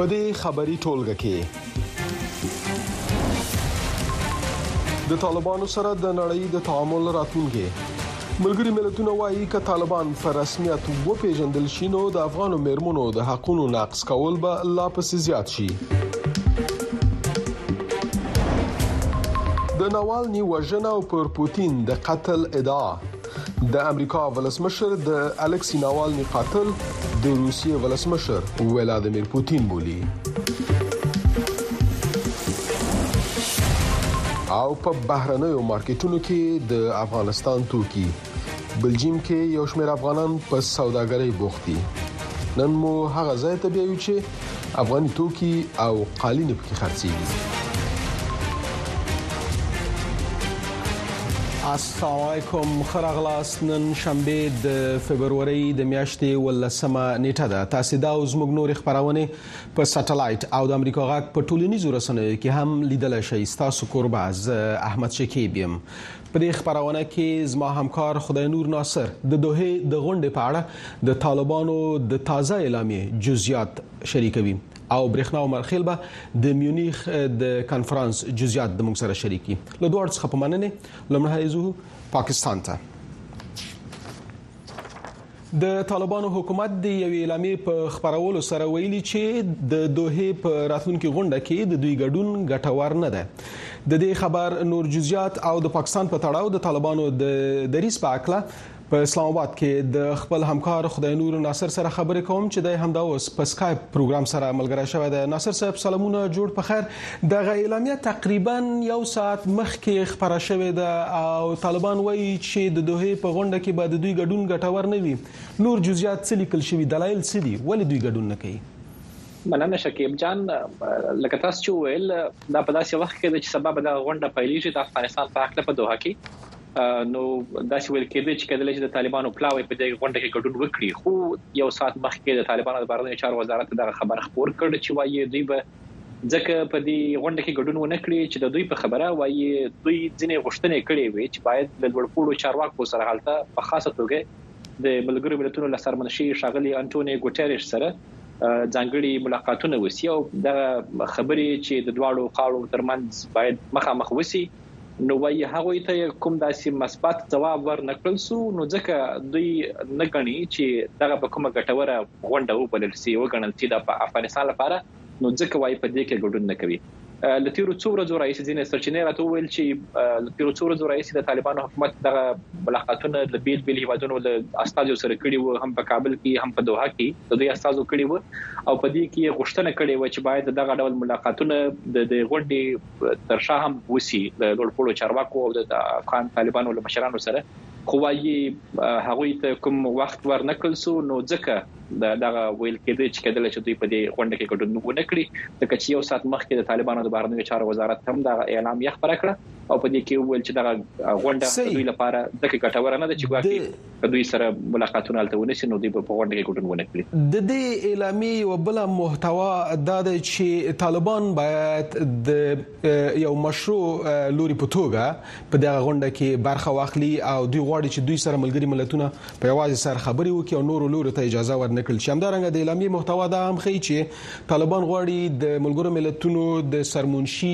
په دې خبري ټولګه کې د طالبانو سره د نړۍ د تعامل راتلونکي ملګري ملتونه وایي که طالبان په رسمیت وپیژندل شي نو د افغانو میرمنو د حقوقو نقض کول به لا پسې زیات شي د نوالني وژنه او پر پوتين د قتل ادعا د امریکا ولسمشر د الکسي نوالني قاتل د روسیې ولسمشر ولادمیر پوتین بولی او په بهرنیو مارکیټونو کې د افغانستان توکي بلجیم کې یو شمېر افغانان په سوداګرۍ بوخت دي نن مو هغه ځای ته بیایو چې افغاني توکي او قالین پکې خرڅېږي. السلام علیکم خرغلاس نن شنبه د فبرवरी د میاشتې ولسمه نیټه ده تاسو دا او زموږ نور خبرونه په سټلایټ او د امریکا غاک په ټولنیزو رسنیو کې هم لیدل شئ تاسو کوربه ز احمد شکیب یم په دې خبرونه کې زما همکار خدای نور ناصر د دوه د غونډې په اړه د طالبانو د تازه اعلامیې جزئیات شریکوي او برېښنا او مرخیل به د میونیخ د کانفرنس جزئیات د موږ سره شریکي له دوه څخه په مننه لمړی زه پاکستان ته د طالبانو حکومت د یوې اعلامیې په خبرولو سره ویلي چې د دوه په راتلونکي غونډه کې د دوی ګډون ګټور نه دی د دې خبر نور جزئیات او د پاکستان په تړاو د طالبانو د دریس په اړه په اسلام آباد کې د خپل همکار خدای نور ناصر سره خبرې کوم چې د همدا اوس په سکایپ پروګرام سره ملګری شوی دی ناصر صاحب سلامونه جوړ په خیر دغه اعلامیه تقریباً یو ساعت مخکې خپره شوې ده او طالبان وایي چې د دوحې په غونډه کې به د دوی ګډون ګټور نه وي. نور جزیات څه لیکل شوي؟ دلایل څه دي؟ ولې دوی ګډون نه کوي؟ مننه شکیب جان، لکه تاسو چې وویل دا په داسې وخت کې ده چې سبا به دغه غونډه پیلېږي د افغانستان په هکله په دوحه کې، نو داسې ویل کېدل چې کېدلی شي د طالبانو پلاوی په دې غونډه کې ګډون وکړي، خو یو ساعت مخکې د طالبانو د بهرنیو چارو وزارت دغه خبر خپور کړ چې وایي دوی به ځکه په دې غونډه کې ګډون ونه کړي چې د دوی په خبره وايي دوی ځینې غوښتنې کړې وې چې باید له لوړ پوړو چارواکو سره هلته په خاصه توګه د ملګرو ملتونو له سرمنشي ښاغلي انټونی ګوټیرش سره ځانګړي ملاقاتونه وسی او دغه خبرې چې د دواړو خاړو ترمنځ باید مخامخ وسی نو وايي هغوی ته يې کوم داسې مثبت ځواب ورنه کړل شو، نو ځکه دوی نه ګڼي چې دغه به کومه ګټوره غونډه وبلل شي، وګڼل شي د افغانستان لپاره، نو ځکه وايي په دې کې ګډون نه کوي. له تېرو څو ورځو راهيسې ځينې سرچينې راته وويل چې له تېرو څو ورځو راهيسې د طالبانو حکومت دغه ملاقاتونه له بېل بېل هېوادونو له استازيو سره کړي وو، هم په کابل کې هم په دوحه کې د دوی استازو کړي وو او په دې کې يې غوښتنه کړې وه چې بايد دغه ډول ملاقاتونه د دې غونډې تر شا هم وسی د لوړ پوړو چارواکو او د افغان طالبانو له مشرانو سره خو وايي هغوی ته کوم وخت ورنکل سو نو ځکه دغه ویل کېدی چې کېدل چې دوی په دې غونډه کې ګډون ونه کړي ځکه چې یو ساعت مخکې د طالبانو د بهرنیو چارو وزارت هم دا اعلام یې خبره کړه او په دې کې ویل چې دغه غونډه دوی لپاره د ګټور نه ده چې ګواکې که دوی سره ملاقاتونه هلته ونه شي، نو دوی به په غونډه کې ګډون ونه کړي. د دې اعلامیې یوه بله محتوا دا ده چې طالبان باید د یو مشروع لوري په توګه په دغه غونډه کې برخه واخلي او دوی غواړي چې دوی سره ملګري ملتونه په یوازې سر خبرې وکړي او نورو لورو ته اجازه ورنه کړل شي. همدارنګه د اعلامیې محتوا دا هم ښيي چې طالبان غواړي د ملګرو ملتونو د سرمنشي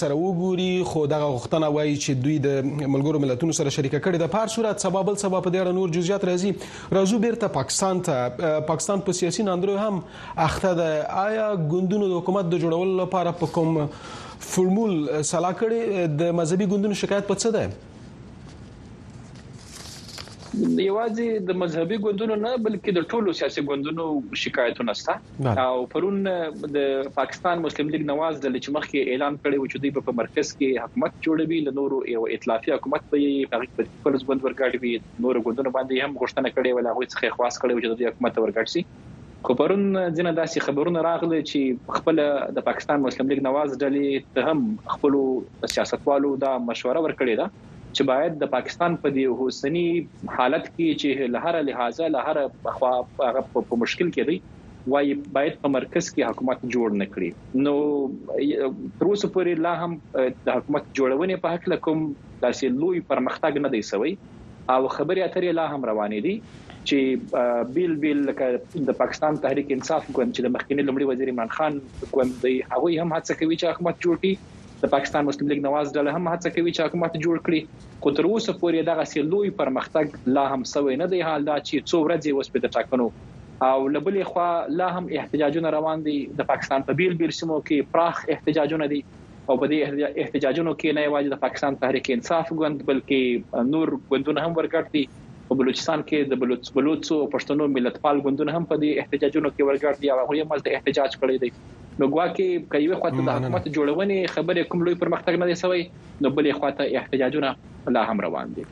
سره وګوري خو دغه غوښتنه وایي چې دوی د ملګرو ملتونو سره شریکه کړې ده په هر صورت سبا بل سبا په دې اړه نور جزئیات راځي راځو بیرته پاکستان ته پاکستان په سیاسي ناندریو هم اخته ده آیا ګوندونو د حکومت د جوړولو لپاره په کوم فرمول سلا کړي د مذهبي ګوندونو شکایت په څه ده یوازې د مذهبي ګوندونو نه بلکې د ټولو سیاسي ګوندونو شکایتونه سته او پرون د پاکستان مسلم لیګ نواز ډلې چې مخکې اعلان کړی و چې دوی په مرکز کې حکومت جوړوي له نورو یو ائتلافي حکومت به یې هغه په خپل ګوند ورګاډوي نور ګوندونه باندې هم غوښتنه کړې ولا غوښتنه څخه خواست کړی و چې د حکومت ورګاډ شي خو پرون ځینې داسې خبرونه راغلي چې خپل د پاکستان مسلم لیګ نواز ډلې ته هم خپل سیاستوالو دا مشوره ورکړې ده چې باید د پاکستان په دې اوسني حالت کې چې له هره لحاظه له هره خوا هغه په مشکل کې دی وايي باید په مرکز کې حکومت جوړ نکړي نو تر اوسه پورې لا هم د حکومت جوړونې په حق له کوم داسې لوی پرمختګ نه دی سوی او خبرې اترې لا هم روانې دي چې بیل بیل لکه د پاکستان تحریک انصاف ګوند چې د مخکنی لمړي وزیر عمران خان ګوند دی هغه هم هڅه کوي چې حکومت جوړ کړي د پاکستان مسلم لیګ نواز ډله هم هڅه کوي چې حکومت جوړ کړي، خو تر اوسه پورې دغسې لوی پرمختګ لا هم شوی نه دی، حال دا چې څو ورځې وشوې د ټاکنو او له بلې خوا لا هم احتجاجونه روان دي، د پاکستان په بېل بېل سیمو کې پراخ احتجاجونه دي او په دې احتجاجونو کې نه یوازې د پاکستان تحریک انصاف ګوند بلکې نور ګوندونه هم ورګډ دي، په بلوچستان کې د بلوڅو او پښتنو ملتپال ګوندونه هم په دې احتجاجونو کې ورګډ دي او هغوی هم هلته احتجاج کړی دی. نو ګواکې که یوې خوا ته د حکومت جوړونې خبرې کوم لوی پرمختګ نه دی شوی نو بلې خوا ته احتجاجونه لا هم روان دي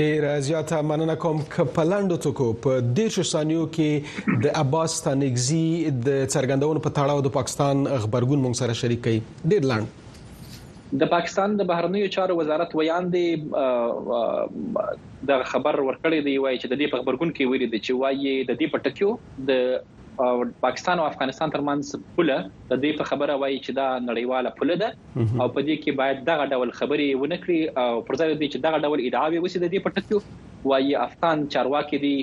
ډیر زیاته مننه کوم که په لاندو ټکو په 13 ثانیو کې د عباس تنگزی د څرګندونو په تړاو د پاکستان خبرګون مونږ سره شریک کړئ ډیر لاند د پاکستان د بهرنیو چارو وزارت ویاندې د خبر ورکړې دی وایي چې د دې په خبرګون کې ویلي دي چې وایي د دې پټکیو د پاکستان او افغانستان ترمنځ پوله د دې په خبره وایي چې دا نړیواله پوله ده او په دې کې باید دغه ډول خبرې ونه کړي او پر ځای دې چې دغه ډول ادعاوې وسي د دې په ټکیو وایي افغان چارواکي دي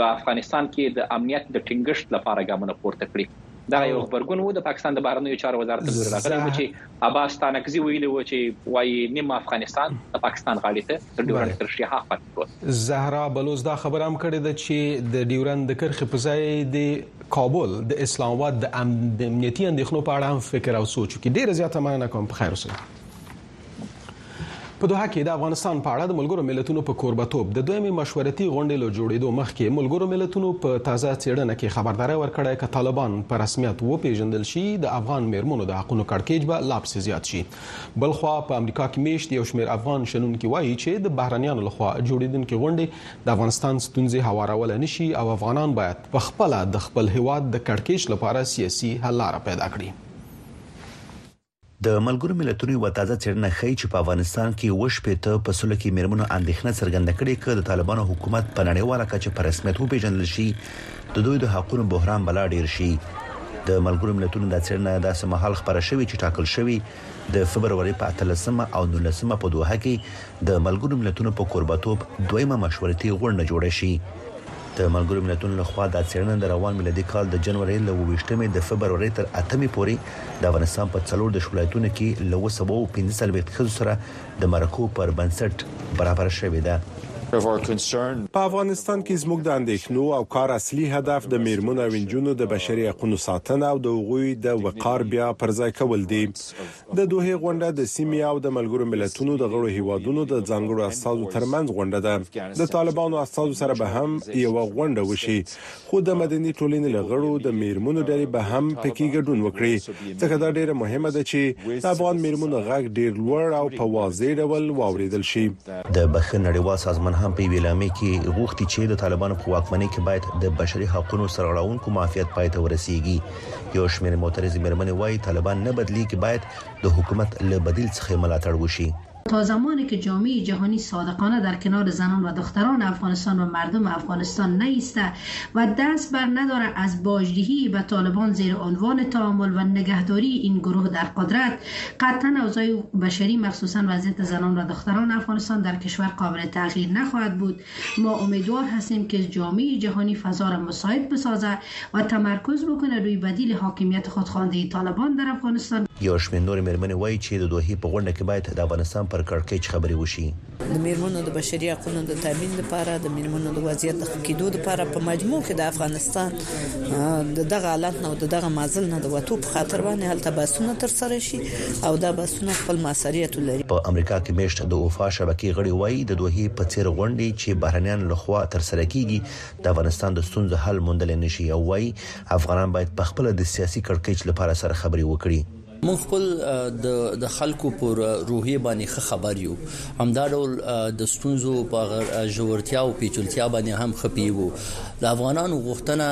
په افغانستان کې د امنیت د ټینګښت لپاره ګامونه پورته کړي دا یو خبرګون وو د پاکستان د بهرنیو چارو وزارت د راغلی و چې عباس تانکزي ویلي و چې وایي نیم افغانستان د پاکستان غاړې ته د ډیورنډ کرښې هاخوا زهرا بلوڅ دا خبره هم کړې ده چې د ډیورند د کرښې په ځای د کابل د اسلام آباد د امنیتي اندېښنو په اړه هم فکر او سوچ وکړي ډیره زیاته مننه کوم په خیر اوسئ په دوحه کې د افغانستان په اړه د ملګرو ملتونو په کوربتوب د دویمې مشورتي غونډې له جوړېدو مخکې ملګرو ملتونو په تازه چیرنه کې خبرداري ورکړې چې طالبان په رسمیت وپیژندل شي د افغان میرمنو د حقوقو کړکېچ به لا پسې زیات شي بلخوا په امریکا کې میشت یو شمېر افغان شنونکي وایي چې د بهرنیانو لخوا جوړیدونکې غونډې د افغانستان ستونزې هوارول نه شي او افغانان باید په خپل د خپل هیواد د کړکېچ لپاره سیاسي حل لاره پیدا کړي. د ملګرو ملتونو یوه تازه څېړنه ښيي چې په افغانستان کې اووه شپېته په سلو کې مېرمنو اندېښنه څرګنده کړې که د طالبانو حکومت په نړیواله کچه په رسمیت وپېژندل شي د دوی د حقونو بحران به لا ډېر شي. د ملګرو ملتونو دا څېړنه داسې مهال خپره شوې چې ټاکل شوې د فبرورۍ په اتلس مه او نولس مه په دوحه کې د ملګرو ملتونو په کوربه توب دویمه مشورتي غونډه جوړه شي. د ملګرو ملتونو له خوا دا څېړنه د روان میلادي کال د جنورۍ له اووه ویشت مې د فبرورۍ تر اته مې پورې د افغانستان په څلور دېرش ولایتونو کې له اووه سوه او پنځه څلوېښت ښځو سره د مرکو پر بنسټ برابره شوې ده. په افغانستان کې زموږ د اندېښنو او کار اصلي هدف د مېرمنو او نجونو د بشري حقونو ساتنه او د هغوی د وقار بیا پر ځای کول دي. د دوحې غونډه د سیمې او د ملګرو ملتونو د غړو هېوادونو د ځانګړو استازو ترمنځ غونډه ده. د طالبانو استازو سره به هم یوه غونډه وشي، خو د مدني ټولنې له غړو د مېرمنو ډلې به هم په کې ګډون وکړي، ځکه دا ډېره مهمه ده چې د افغان مېرمنو غږ ډېر لوړ او په واضح ډول واورېدل شي. د بښکر نړیوال سازمان هم په یوې اعلامیې کې غوښتي چې د طالبانو په واکمنۍ کې باید د بشري حقونو سرغړونکو معافیت پای ته ورسېږي. یو شمېر معترضې مېرمنې وايي، طالبان نه بدلېږي، باید د حکومت له بدیل څخه یې ملاتړ وشي. تا زمانی که جامعه جهانی صادقانه در کنار زنان و دختران افغانستان و مردم افغانستان نیسته و دست بر نداره از باجدهی به طالبان زیر عنوان تعامل و نگهداری این گروه در قدرت قطعا اوضاع بشری مخصوصا وضعیت زنان و دختران افغانستان در کشور قابل تغییر نخواهد بود ما امیدوار هستیم که جامعه جهانی فضا را مساعد بسازه و تمرکز بکنه روی بدیل حاکمیت خودخوانده طالبان در افغانستان. یو شمېر نورې مېرمنې وايي چې د دوحې په غونډه کې باید د افغانستان پر کړکېچ خبرې وشي. د مېرمنو د بشري حقونو د تامین لپاره، د مېرمنو د وضعیت د ښه کېدو لپاره، په مجموع کې د افغانستان د دغه حالت نه او د دغه معضل نه د وتو په خاطر باندې هلته بحثونه تر سره شي او دا بحثونه خپل موثریت ولري. په امریکا کې میشت د اوفا شبکې غړي وايي، د دوحې په څېر غونډې چې بهرنیانو له خوا تر سره کېږي، د افغانستان د ستونزو حل موندلی نه شي او وايي، افغانان باید پخپله د سیاسي کړکېچ لپاره سره خبرې وکړي. موږ خپل د خلکو په روحیه باندې ښه خبر یو، همدا ډول د ستونزو په ژورتیا او پیچلتیا باندې هم ښه پوهیږو. د افغانانو غوښتنه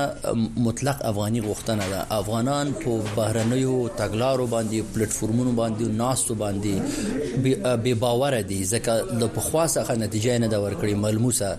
مطلق افغاني غوښتنه ده. افغانان په بهرنیو تګلارو باندې، پلټفورمونو باندې، ناستو باندې بې باوره دي، ځکه له پخوا څخه نتیجه یې نه ده ورکړې، ملموسه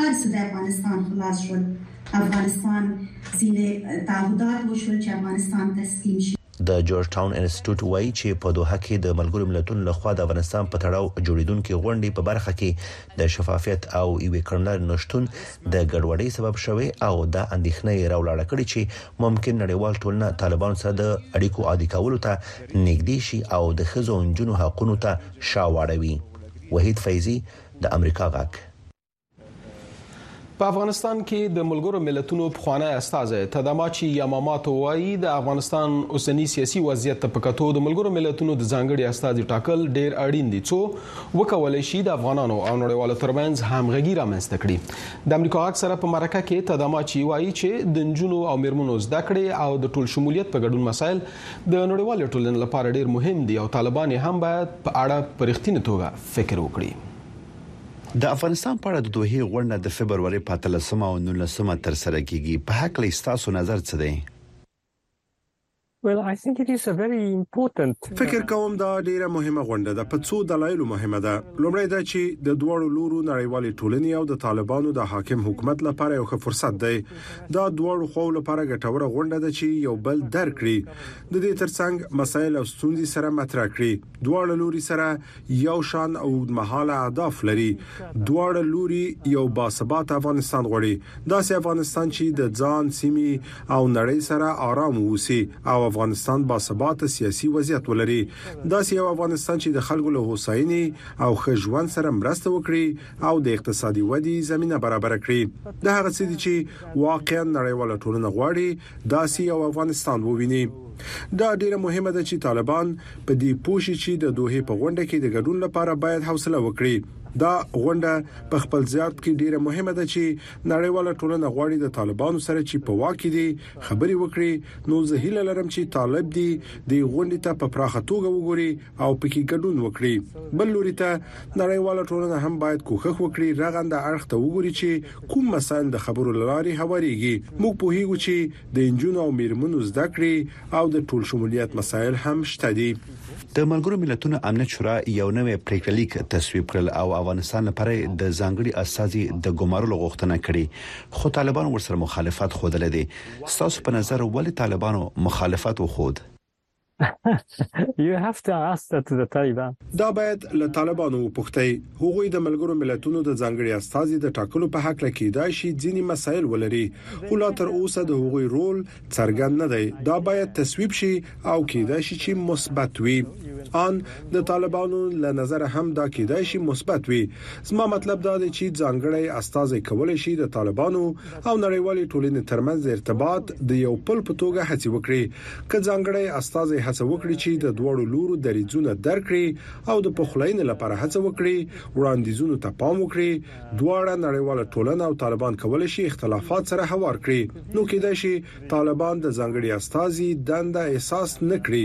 هر څه د افغانستان خلاص شول افغانستان ځینې تعهدات وشول چې افغانستان تسلیم شي. د جورج ټاون انسټیټوټ وايي چې په دوحه کې د ملګرو ملتونو له خوا د افغانستان په تړاو جوړېدونکې غونډې په برخه کې د شفافیت او یوې کړنلارې نشتون د ګډوډۍ سبب شوی او دا اندېښنه یې راولاړه کړې چې ممکن نړیوال ټولنه طالبانو سره د اړیکو عادي کولو ته نږدې شي او د ښځو او نجونو حقونو ته شا واړوي. وحید فیضي، د امریکا غږ په افغانستان کې د ملګرو ملتونو پخوانی استازی تداماچی یاماماتو وایي د افغانستان اوسنی سیاسي وضعیت ته پکتو د ملګرو ملتونو د ځانګړي استازي ټاکل ډیر اړین دي څو وکولای شي د افغانانو او نړیوالو ترمنځ همغږي رامنځته کړي د امریکا غږ سره په مرکه کې تداماچی وایي چې د نجونو او میرمنو زده کړې او د ټول شمولیت په ګډون مسایل د نړیوال ټولنې لپاره ډیر مهم دي او طالبان هم باید په اړه پرختینه توګه فکر وکړي. د افغانستان په اړه د دوحې غونډه د فبرورۍ په اتلسمه او نولسمه ترسره کېږي، په هکله یې ستاسو نظر څه دی؟ فکر کوم دا ډېره مهمه غونډه ده، په څو دلایلو مهمه ده، لومړی دا چې د دواړو لورو، نړیوالې ټولنې او د طالبانو د حاکم حکومت لپاره یو ښه فرصت دی. دا دواړو خواوو لپاره ګټوره غونډه ده چې یو بل درک کړي، د دې ترڅنګ مسایل او ستونزې سره مطرح کړي. دواړه لوري سره یو شان او اوږدمهاله اهداف لري دواړه لوري یو باثبات افغانستان غواړي داسې افغانستان چې د ځان سیمي او نړۍ سره آرام ووسي او افغانستان باثبات سیاسي وضعیت ولري داسې یو افغانستان چې د خلکو له هوساینې او ښه ژوند سره مرسته وکړي او د اقتصادي ودې زمینه برابره کړي دا هغه څه دي چې واقعا نړیواله ټولنه غواړي داسې یو افغانستان وویني. دا ډېره مهمه ده چې طالبان په دې پوه شي چې د دوحې په غونډه کې د ګډون لپاره باید حوصله وکړي. دا غونډه په خپل ذات کې ډېره مهمه ده چې نړیواله ټولنه غواړي د طالبانو سره چې په واک کې دي خبرې وکړي، نو زه هیله لرم چې طالب دې دې غونډې ته په پراخه توګه وګوري او پکې ګډون وکړي بل لوري ته نړیواله ټولنه هم باید کوښښ وکړي رغنده اړخ ته وګوري چې کوم مسایل د خبرو لاري هواريږي موږ په هیګو چې د انجونو او میرمنو زده کړې او د ټول شمولیت مسایل هم شته دي د ملګرو ملتونو امنیت شورا یو نوی پریکړه لیک تصویب کړل او افغانستان لپاره د ځانګړي استاذي د ګمارلو غوښتنه کړې خو طالبانو ورسره مخالفت خوده لدی تاسو په نظر ولې طالبانو مخالفت وخود دا باید له طالبانو وپوښتئ. هغوی د ملګرو ملتونو د ځانګړي استازي د ټاکلو په هکله کیدای شي ځینې مسایل ولري، خو لا تر اوسه د هغوی رول څرګند نه دی. دا باید تصویب شي او کیدای شي چې مثبت وي. آن د طالبانو له نظره هم دا کیدای شي مثبت وي. زما مطلب دا دی چې ځانګړی استازی کولای شي د طالبانو او نړیوالې ټولنې ترمنځ د ارتباط د یو پل په توګه هڅې وکړي که ځانګړی استازی هڅه وکړي چې د دواړو لورو دریځونه درک کړي او د پخلاینې لپاره هڅه وکړي وړاندیزونو ته پام وکړي دواړه نړیواله ټولنه او طالبان کولای شي اختلافات سره هوار کړي نو کېدای شي طالبان د ځانګړي استازي دنده احساس نه کړي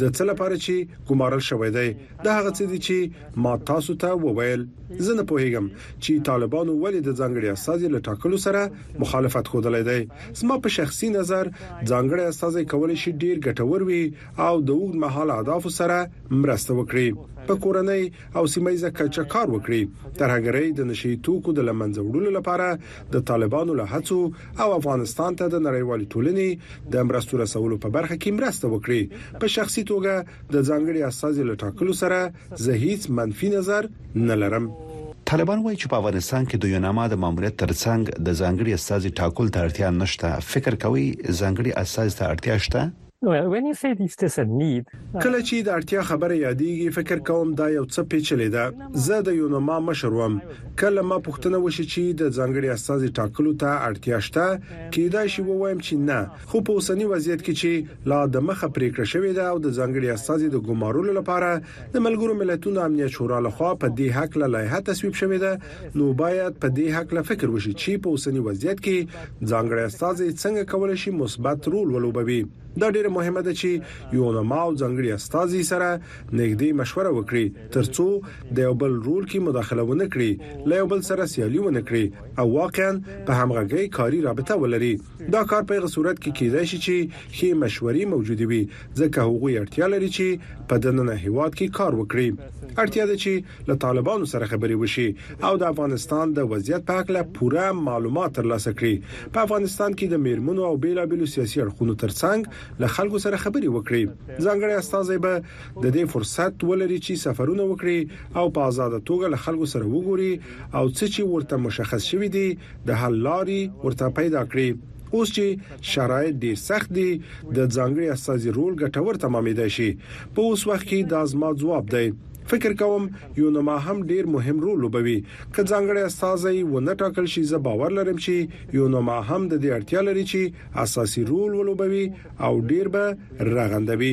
د څه لپاره چې ګمارل شوی دی دا هغه څه دي چې ما تاسو ته وویل زه نه پوهیږم چی طالبانو ولی د ځانګړی استازی له ټاکلو سره مخالفت ښودلی دی زما په شخصی نظر ځانګړی استازی کولی شی ډیر ګټور وی او د اوږد مهاله اهدافو سره مرسته وکړی په کورنی او سیمه ییزه کچه کار وکړی ترهګری د نشه یی توکو د له منځه وړلو لپاره د طالبانو له هڅو او افغانستان ته د نړیوالی ټولنی د مرستو رسولو په برخه کی مرسته وکړی په شخصی توګه د ځانګړی استازی له ټاکلو سره زه هیڅ منفي نظر نه لرم. طالبان وايي چې په افغانستان کې د یوناما د ماموریت ترڅنګ د ځانګړي استازي ټاکلو ته اړتیا نشته، فکر کوئ ځانګړي استازي ته اړتیا شته؟ کله چې د اړتیا خبره یادیږي فکر کوم دا یو څه پیچلې ده. زه د یوناما مشر وم، که له ما پوښتنه وشي چې د ځانګړي استازي ټاکلو ته اړتیا شته، کیدای شي ووایم چې نه، خو په اوسني وضعیت کې چې لا د مخه پریکړه شوې ده او د ځانګړي استازي د ګمارلو لپاره د ملګرو ملتونو امنیت شورا لخوا په دې هکله لایحه تصویب شوې ده نو باید په دې هکله فکر وشي چې په اوسني وضعیت کې ځانګړی استازی څنګه کولای شي مثبت رول ولوبوي دا ډیره مهمه ده چې یونما او ځانګړي استازي سره نږدې مشوره وکړي ترڅو د یو بل رول کې مداخله ونه کړي له یو بل سره سیالي ونه کړي او واقعا په همغږي کاری رابطه ولري دا کار په هغه صورت کې کیدای شي چې ښې مشورې موجودې وي ځکه هغوی اړتیا لري چې په دننه هیواد کې کار وکړي. اړتیا ده چې له طالبانو سره خبرې وشي او د افغانستان د وضعیت په هکله پوره معلومات ترلاسه کړي. په افغانستان کې د میرمنو او بیلابیلو سیاسي اړخونو ترڅنګ له خلکو سره خبرې وکړي. ځانګړی استازی به ددې فرصت ولري چې سفرونه وکړي او په ازاده توګه له خلکو سره وګوري او څه چې ورته مشخص شوي دي د حل لاري ورته پيدا کړي. اوس چې شرايط ډير سخت دي د ځانګړي استازي رول ګټور تماميدای شي. په اوس وخت کې دا زما ځواب دی. فکر کوم يونما هم ډير مهم رول لوبوي. که ځانګړی استازی ونه ټاکل شي زه باور لرم چې يونما هم د دې اړتيا لري چې اساسي رول ولوبوي او ډير به رغنده وي.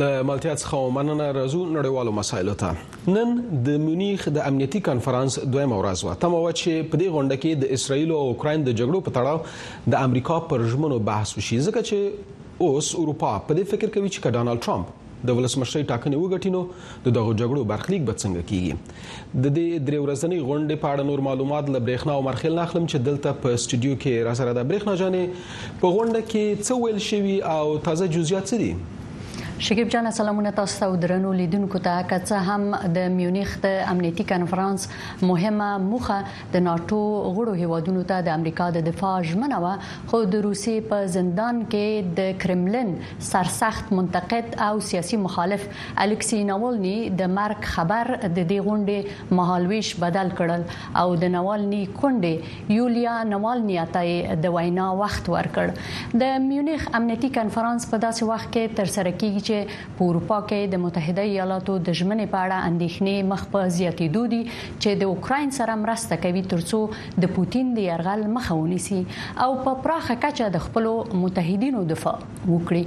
له ملتیا څخه مننه راځو نړیوالو مسایلو ته نن د مونیخ د امنیتي کانفرنس دویمه ورځ و تمه و چې په دې غونډه کې د اسرایل او اوکراین د جګړو په تړاو د امریکا پر ژمنو بحث وشي ځکه چې اوس اروپا په دې فکر کوي چې ډونالد ټرمپ د ولسمشرۍ ټاکنې وګټي نو د دغو جګړو برخلیک به څنګه کیږي د دې درې ورځنۍ غونډې په اړه نور معلومات له برېښنا عمر خیل ناخلم چې دلته په استودیو کې را سره ده برېښنا جانې په غونډه کې څه ویل شوي او تازه جزئیات څه دي شکیب جان سلامونه تاسو ته درنو لیدونکو ته که څه هم د میونخ د امنیتي کانفرنس مهمه موخه د ناتو غړو هیوادونو ته د امریکا د دفاع ژمنه و خو د روسیې په زندان کې د کرملین سرسخت منتقد او سیاسي مخالف الکسی ناوالنی د مرګ خبر د دې غونډې مهالويش بدل کړل او د ناوالنی کونډې یولیا ناوالنی ته د وینا وخت ورکړ د میونخ امنیتي کانفرنس په داسې وخت کې تر سره کیږي چې په اروپا کې د متحده ایالاتو د ژمنې په اړه اندېښنې مخ په زیاتېدو دي چې د اوکرين سره مرسته کوي ترڅو د پوتین د يرغل مخه ونیسي او په پراخه کچه د خپل متحدینو دفاع وکړي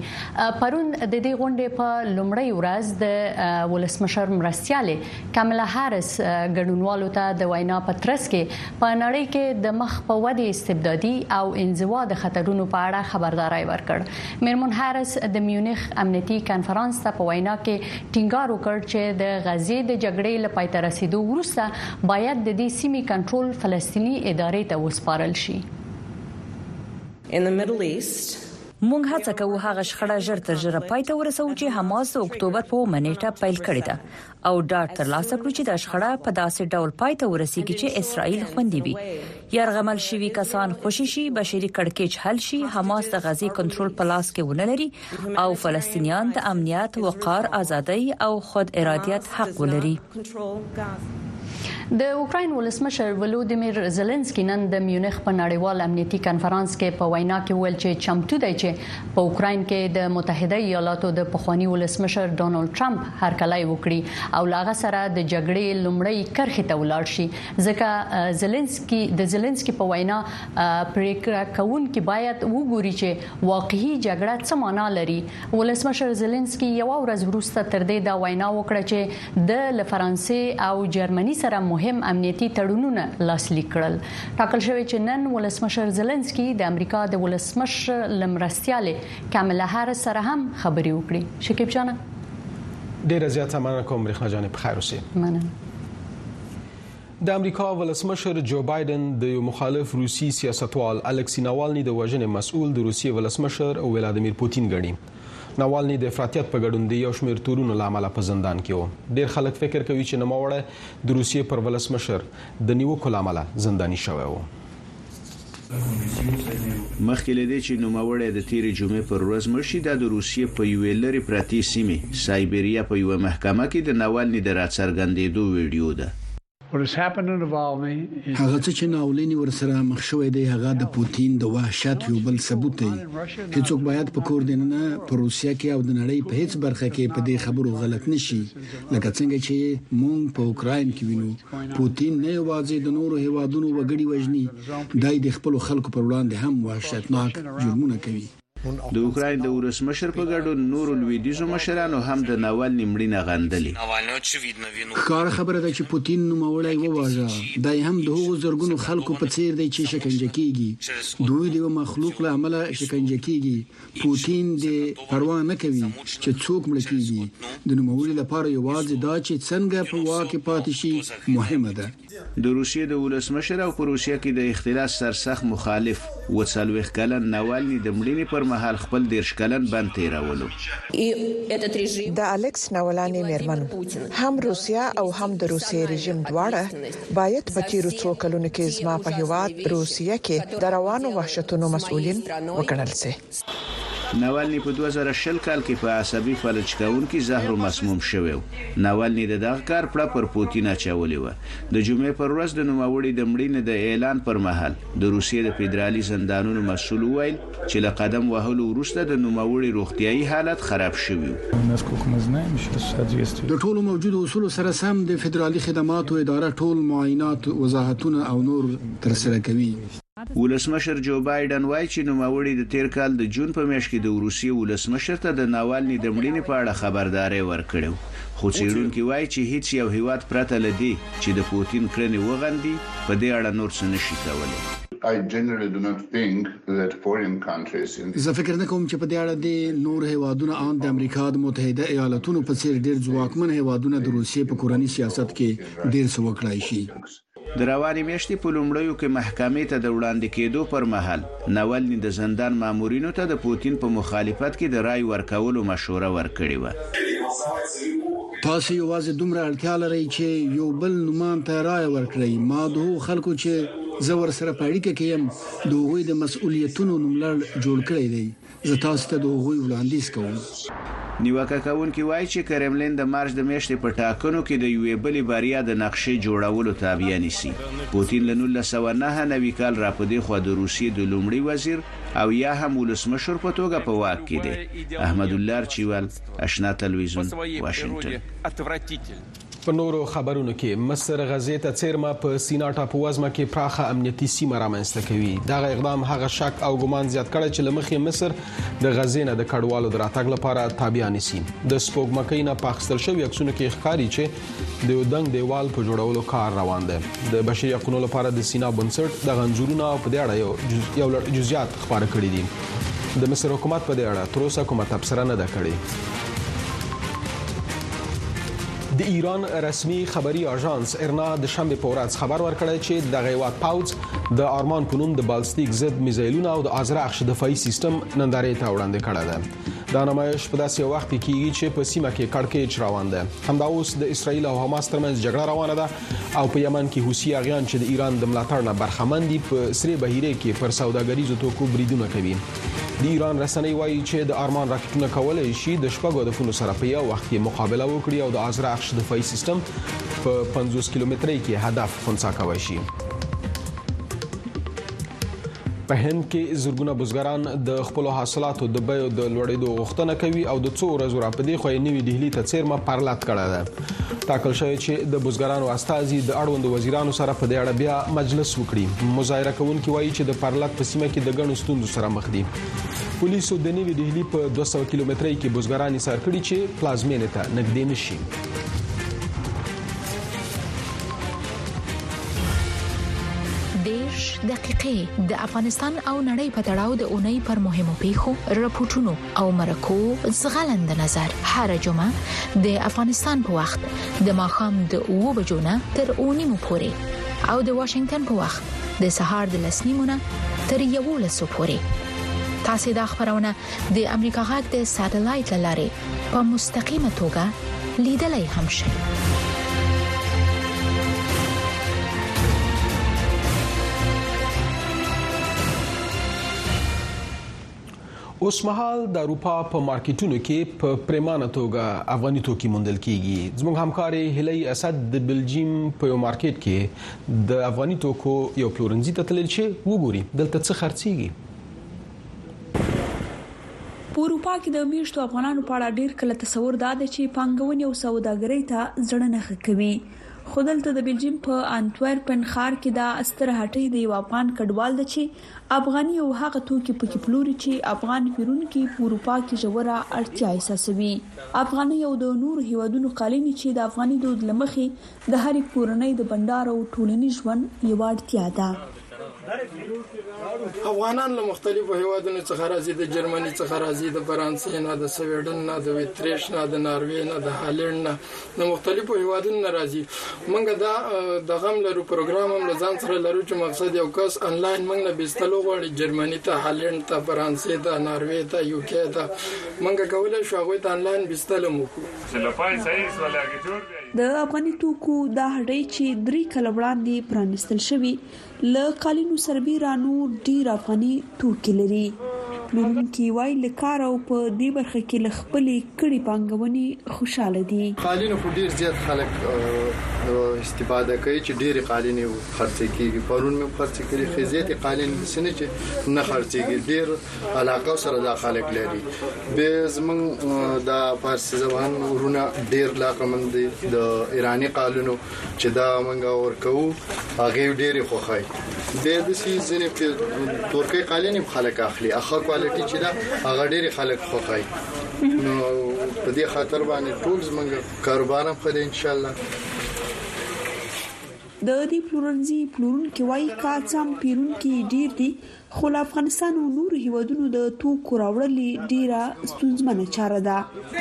پرون د دې غونډې په لومړۍ ورځ د ولسمشر مرستياله کاملا هارس ګډونوالو ته د وینا په ترڅ کې په نړۍ کې د مخ په ودې استبدادي او انزوا د خطرونو په اړه خبرداري ورکړ میرمن هارس د میونخ امنیتي کانفرنس ته په وینا کې ټینګار وکړ چې د غزې د جګړې لپاره تر رسیدو وروسته باید د دې سیمې کنټرول فلسطینی ادارې ته وسپارل شي In the Middle East, موږ هڅه کوو هغه شخړه ژر تر ژره پای ته ورسوو چې حماس د اکتوبر په اومه نیټه پیل کړې ده او ډاډ ترلاسه کړو چې دا شخړه په داسې ډول پای ته ورسیږي چې اسرائیل خوندي وي يرغمل شوی کسان خوشی شي بشري کړکېچ حل شي حماس د غزي کنټرول په لاس کې ونه لري او فلسطینیان د امنیت وقار ازادي او خود ارادیت حق ولري د اوکرين ولسمشر ولودیمیر زيلنسکي نن د میونخ په نړیوال امنیتي کانفرنس کې په وینا کې ویل چې چمتو دی چې په اوکراین کې د متحده ایالاتو د پخوانی ولسمشر ډونالد ټرمپ هرکلی وکړي او لاغه سره د جګړې لومړی کرخي ته ولاړ شي ځکه زيلنسکي د زيلنسکي په وینا پریکړه کوونکي باید وګوري چې واقعي جګړه څه معنا لري ولسمشر زيلنسکي یو ورځ وروسته تر دې دا وینا وکړه چې ده له فرانسې او جرمني سره مهم امنیتي تړونونه لاسلیک کړل. ټاکل شوې چې نن ولسمشر زلنسکي د امریکا د ولسمشر له مرستیالې کاملا هارس سره هم خبرې وکړي. شکیب جانه. ډیره زیاته مننه کوم برېښنا جانې په خیر اوسې. مننه. د امریکا ولسمشر جو بایدن د یو مخالف روسي سیاستوال الکسی ناوالني د وژنې مسؤل د روسیې ولسمشر ولادیمیر پوتین ګڼي نوالني د افراطیت په ګډون د یو شمېر تورونو له امله په زندان کې و. ډېر خلک فکر کوي چې نوموړی د روسیې پر ولسمشر د نیوکو له امله زنداني شوی و. مخکې له دې چې نوموړی د تېرې جمعې پر ورځ مړ شي، دا د روسیې په یوې لرې پرتې سیمې، سایبریا، په یوه محکمه کې د نوالني د راڅرګندېدو ویډیو ده. هغه څه چې ناولني ورسره مخ شوی دی هغه د پوتین د وحشت یو بل ثبوت دی هیڅوک باید په کور دننه په روسیا کې او د نړۍ په هیڅ برخه کې په دې خبرو غلط نشي لکه څنګه چې مونږ په اوکراین کې وینو پوتین نه یوازې د نورو هیوادونو وګړي وژني دای د خپل خلکو پر وړاندې هم وحشتناک جرمونه کوي د اوکراین د ولسمشر په ګډون نورو لویدیځو مشرانو هم د ناوالني مړینه غندلې. ښکاره خبره ده چې پوتین نوموړی وواژه، دا یې هم د هغو زرګونو خلکو په څېر دی چې شکنجه کېږي. دوی د یوه مخلوق له امله شکنجه کېږي، پوتین دې پروا نه کوي چې څوک مړه کېږي. د نوموړي لپاره یوازې دا چې څنګه په واک کې پاتې شي مهمه ده. د روسیې د ولسمشر او په روسیه کې د اختلاس سرسخت مخالف اووه څلوېښت کلن ناوالني د مړینې پر مهال خپل دېرش کلن بند تېرولو. د الکس ناولاني مېرمن هم روسیه او هم د روسیې رژیم دواړه باید په تېرو څو کلونو کې زما په هېواد روسیه کې د روانو وحشتونو مسؤلین وګڼل شي. ناوالني په دوه زره شل کال کې په عصبي فلج کوونکي زهرو مسموم شوی و. ناوالني د دغه کار پړه پر پوتین اچولې وه. د جمعې پر ورځ د نوموړي د مړینې د اعلان پر مهال د روسیې د فدرالي زندانونو مسؤل وویل چې له قدم وهلو وروسته د نوموړي روغتیايي حالت خراب شوی و. د ټولو موجودو اصولو سره سم د فدرالي خدماتو اداره ټول معاینات، وضاحتونه او نور ترسره کوي. ولسمشر جو بایډن وايي چې نوموړي د تېر کال د جون په میاشت کې د وروسیې ولسمشر ته د ناوالني د مړینې په اړه خبرداری ورکړی و، خو څېړونکي وايي چې هیڅ یو هېواد پرته له دې چې د پوتین کړنې وغندي، په دې اړه نور څه نه شي کولی. زه فکر نه کوم چې په دې اړه دې نور هېوادونه آن د امریکا د متحده ایالتونو په څېر ډېر ځواکمن هېوادونه د روسیې په کورني سیاست کې ډېر څه وکړای شي. د روانې میاشتې په لومړیو کې محکمې ته د وړاندې کېدو پر مهال ناولني د زندان مامورینو ته د پوتین په مخالفت کې د رای ورکولو مشوره ورکړې وه. تاسو یوازې دومره اړتیا لرئ چې یو بل نوماند ته رایه ورکړئ. ما د هغو خلکو چې زه ورسره په اړیکه کې یم، د هغوی د مسؤلیتونو نوملړ جوړ کړی دی. زه تاسو ته د هغوی وړاندیز کوم. نیوکه کوونکي وايي چې کرملین د مارچ د میاشتې په ټاکنو کې د یوې بلې بریا د نقشې جوړولو تابیا نیسي. پوتین له نولس سوه نهه نوي کال راپدیخوا د روسیې د لومړي وزیر او یا هم ولسمشر په توګه په واک کې دی. احمدالله ارچیوال، اشنا تلویزیون، واشنګټن. په نورو خبرونو کې مصر غزې ته څېرمه په سینا ټاپووزمه کې پراخه امنیتي سیمه رامنځته کوي دغه اقدام هغه شک او ګمان زیات کړی چې لمخې مصر د غزې نه د کډوالو د راتګ لپاره تابیا نیسي د سپوږمکۍ نه پاخستل شوی عکسونو کې ښکاري چې د یو دنګ دیوال په جوړولو کار روان دی د بشري حقوقو لپاره د سینا بنسټ د غنځورونه او په دې اړه یو لړ جزئیات خبره کړې دي د مصر حکومت په دې اړه تر اوسه کومه تبصره نه ده کړې د ایران رسمي خبري اژانس ارنا د شنبه په ورځ خبر ورکړی چې د غیواد پوز د آرمان په نوم د بالستیک ضد میزایلونه او د ازرخش دفاعي سیستم نندارې ته وړاندې کړی دی دا نمایش په داسې وخت کې کیږي چې په سیمه کې کړکېچ روان دی همدا اوس د اسرایل او حماس ترمنځ جګړه روانه ده او په یمن کې حوثي اغیان چې د ایران د ملاتړ نه برخمن دي په سری بهیره کې پر سوداګریزو توکو بریدونه کوي د ایران رسنۍ وایي چې د آرمان راکټونه کولای شي د شپږو هدفونو سره په یو وخت کې مقابله وکړي او د ازرخش دفاعي سیستم په 50 کیلومترۍ کې هدف خنثا کوي شي په هند کې زرګونه بزګران د خپل حاصلاتو د بیو د لوړېدو غوښتنه کوي او د څو ورځو راپدې خو یې نوي دهلی ته څیرمه پرلت کړه ده ټاکل شوې چې د بزګرانو استازي د اړوند وزیرانو سره په دې اړه بیا مجلس وکړي مظاهره کوونکي وایي چې د پرلت په سیمه کې د ګڼو ستونزو سره مخ دي پولیسو د نیوي دهلی په 200 کیلومترۍ کې بزګران یې سر کړي چې پلازمینه ته نږدې نشي دیش دقیقې د افغانستان او نړۍ په تړاو د اونۍ پر مهمو پیښو رپورټونو او مرکو زغلند نظر هر جمعه د افغانستان په وخت د ماخام د 2 بجو نه تر 2 نیمو پورې او د واشنگټن په وخت د سهار د 10 نیمو نه تر 11 پورې تاسو دا خبرونه د امریکا غږ د ساتلایت لارې په مستقیمه توګه لیدلای هم شئ اوسمهال د اروپا په مارکیټونو کې په پریمانه توګه افغاني توکي موندل کیږي زموږ همکاري هلي اسد د بلجیم په یو مارکیټ کې د افغاني توکو یو پلورنځي ته تلل شي وګوري دلته څه خرڅيږي په اروپا کې د میشتو افغانانو په اړه ډیر کله تصور دا دی چې پنګونې او سوداګرۍ ته ځړه نه کوي خودلته د بلجیم په انټورپن ښار کې دا ستر هټۍ د یو افغان کډوال د چي افغاني او هغه توکي پکې پلوري چې افغان پیرونکي په اروپا کې ژوره اړتیا احساسوي. افغانۍ او د نورو هېوادونو قالینې چې د افغاني دود له مخې د هرې کورنۍ د بنډار او ټولنیز ژوند یوه اړتیا ده. افغانان له مختلفو هېوادونو څخه راځي، د جرمني څخه راځي، د فرانسې نه، د سویډن نه، د ویتریش نه، د ناروې نه، د هالینډ نه، د مختلفو هیوادونو نه راځي موږ دا د غم لرو پروګرام هم لزان سره لرو چې مقصد یو کس انلاین موږ نه بیستلو غواړي جرمني ته هالند ته فرانسې ته ناروې ته یو کې ته موږ کولای شو هغه ته انلاین بیستلو مو کو چې لپاره صحیح سره لاګي جوړ دی د افغاني توکو دا هډې چې درې کال وړاندې پرانستل شوې له قالینو سربی رانو ډیر افغانی توکی لری پلورونکی وایی له کار او په دی برخه کی له خپلی کړی پانګونی خوشحاله دی. قالینو خو ډیر زیات خلک استفاده کوی چی ډیری قالینی خرڅی کیږی پرون می هم خرڅی کړی خی زیاتی قالینی داسی نه چی نه خرڅیږی ډیر علاقه سره دا خلک لری بی زمونږ دا فارسی زبان ورونه ډیر علاقه مند دی د ایرانی قالینو چې دا منګه ورکو هغه ډېری خوخای به د سي ځنې په تورکي قالین خلک اخلي اخا کوالټي چې دا هغه ډېری خلک خوخای نو په دې خاطر باندې ټول زمونږ کاروبار هم خدای ان شاء الله د دې پلورنځي پلورونکي وایي کاڅم پیرونکي ډیر دي خو له افغانستان او نورو هیوادونو د توکو راوړل ډیره ستونزمنه چاره ده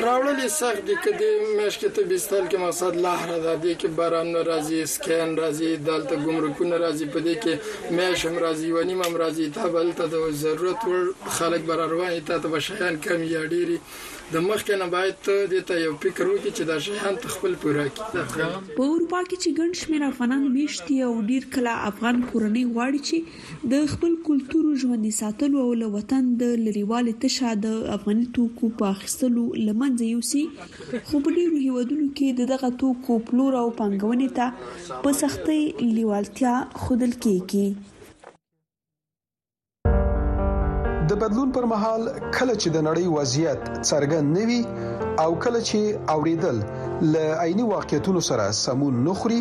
راوړل سخت دي که د مېش کې ته بيستل کې مقصد لهر ده دې کې برام نه راځي سکین راځي دلته ګمرکونه راځي په دې کې مېش هم راځي و نیم هم راځي ته بلته د ضرورت ور خلک بر روان ته ته بشیان کم یا ډیری د مخکې نه باید ته د ته یو فکر وکړي چې دا شیان خپل پوره کړي په اروپا کې چې ګڼ شمیر افغانان میشتي او ډیر کله افغان کورنۍ غواړي چې د خپل کلتور ژوندي ساتلو او له وطن د لريوالي تشه د افغاني توکو په اخيستلو له منځه يوسي، خو په ډېرو هېوادونو کې د دغه توکو پلور او پانګونې ته په سختۍ لېوالتيا ښودل کېږي. د بدلون پر مهال کله چې د نړۍ وضعيت څرګند نه وي او کله چې اورېدل له عيني واقعيتونو سره سمون نه خوري،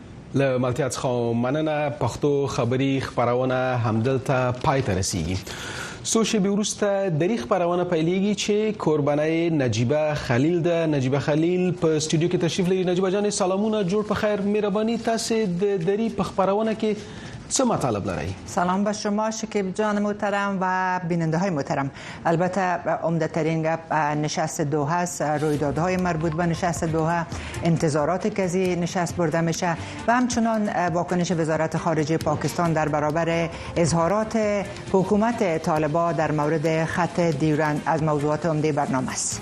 له ملتیا څخه مننه پښتو خبری خبرونه همدلته پای ته رسیږي سو شی بیورسته دری خبرونه پیلیږي چې کوربنای نجیبه خلیل ده نجیبه خلیل په استودیو کې تشریف لري نجیبه جان سلامونه جوړ په خیر مهرباني تاسو د دری په خبرونه کې چه مطالب لرای؟ سلام به شما شکیب جان محترم و بیننده های محترم البته عمده ترین گپ نشست دو هست رویدادهای مربوط به نشست دوها انتظاراتی که از نشست برده میشه و همچنان واکنش وزارت خارجه پاکستان در برابر اظهارات حکومت طالبا در مورد خط دیورند از موضوعات عمده برنامه است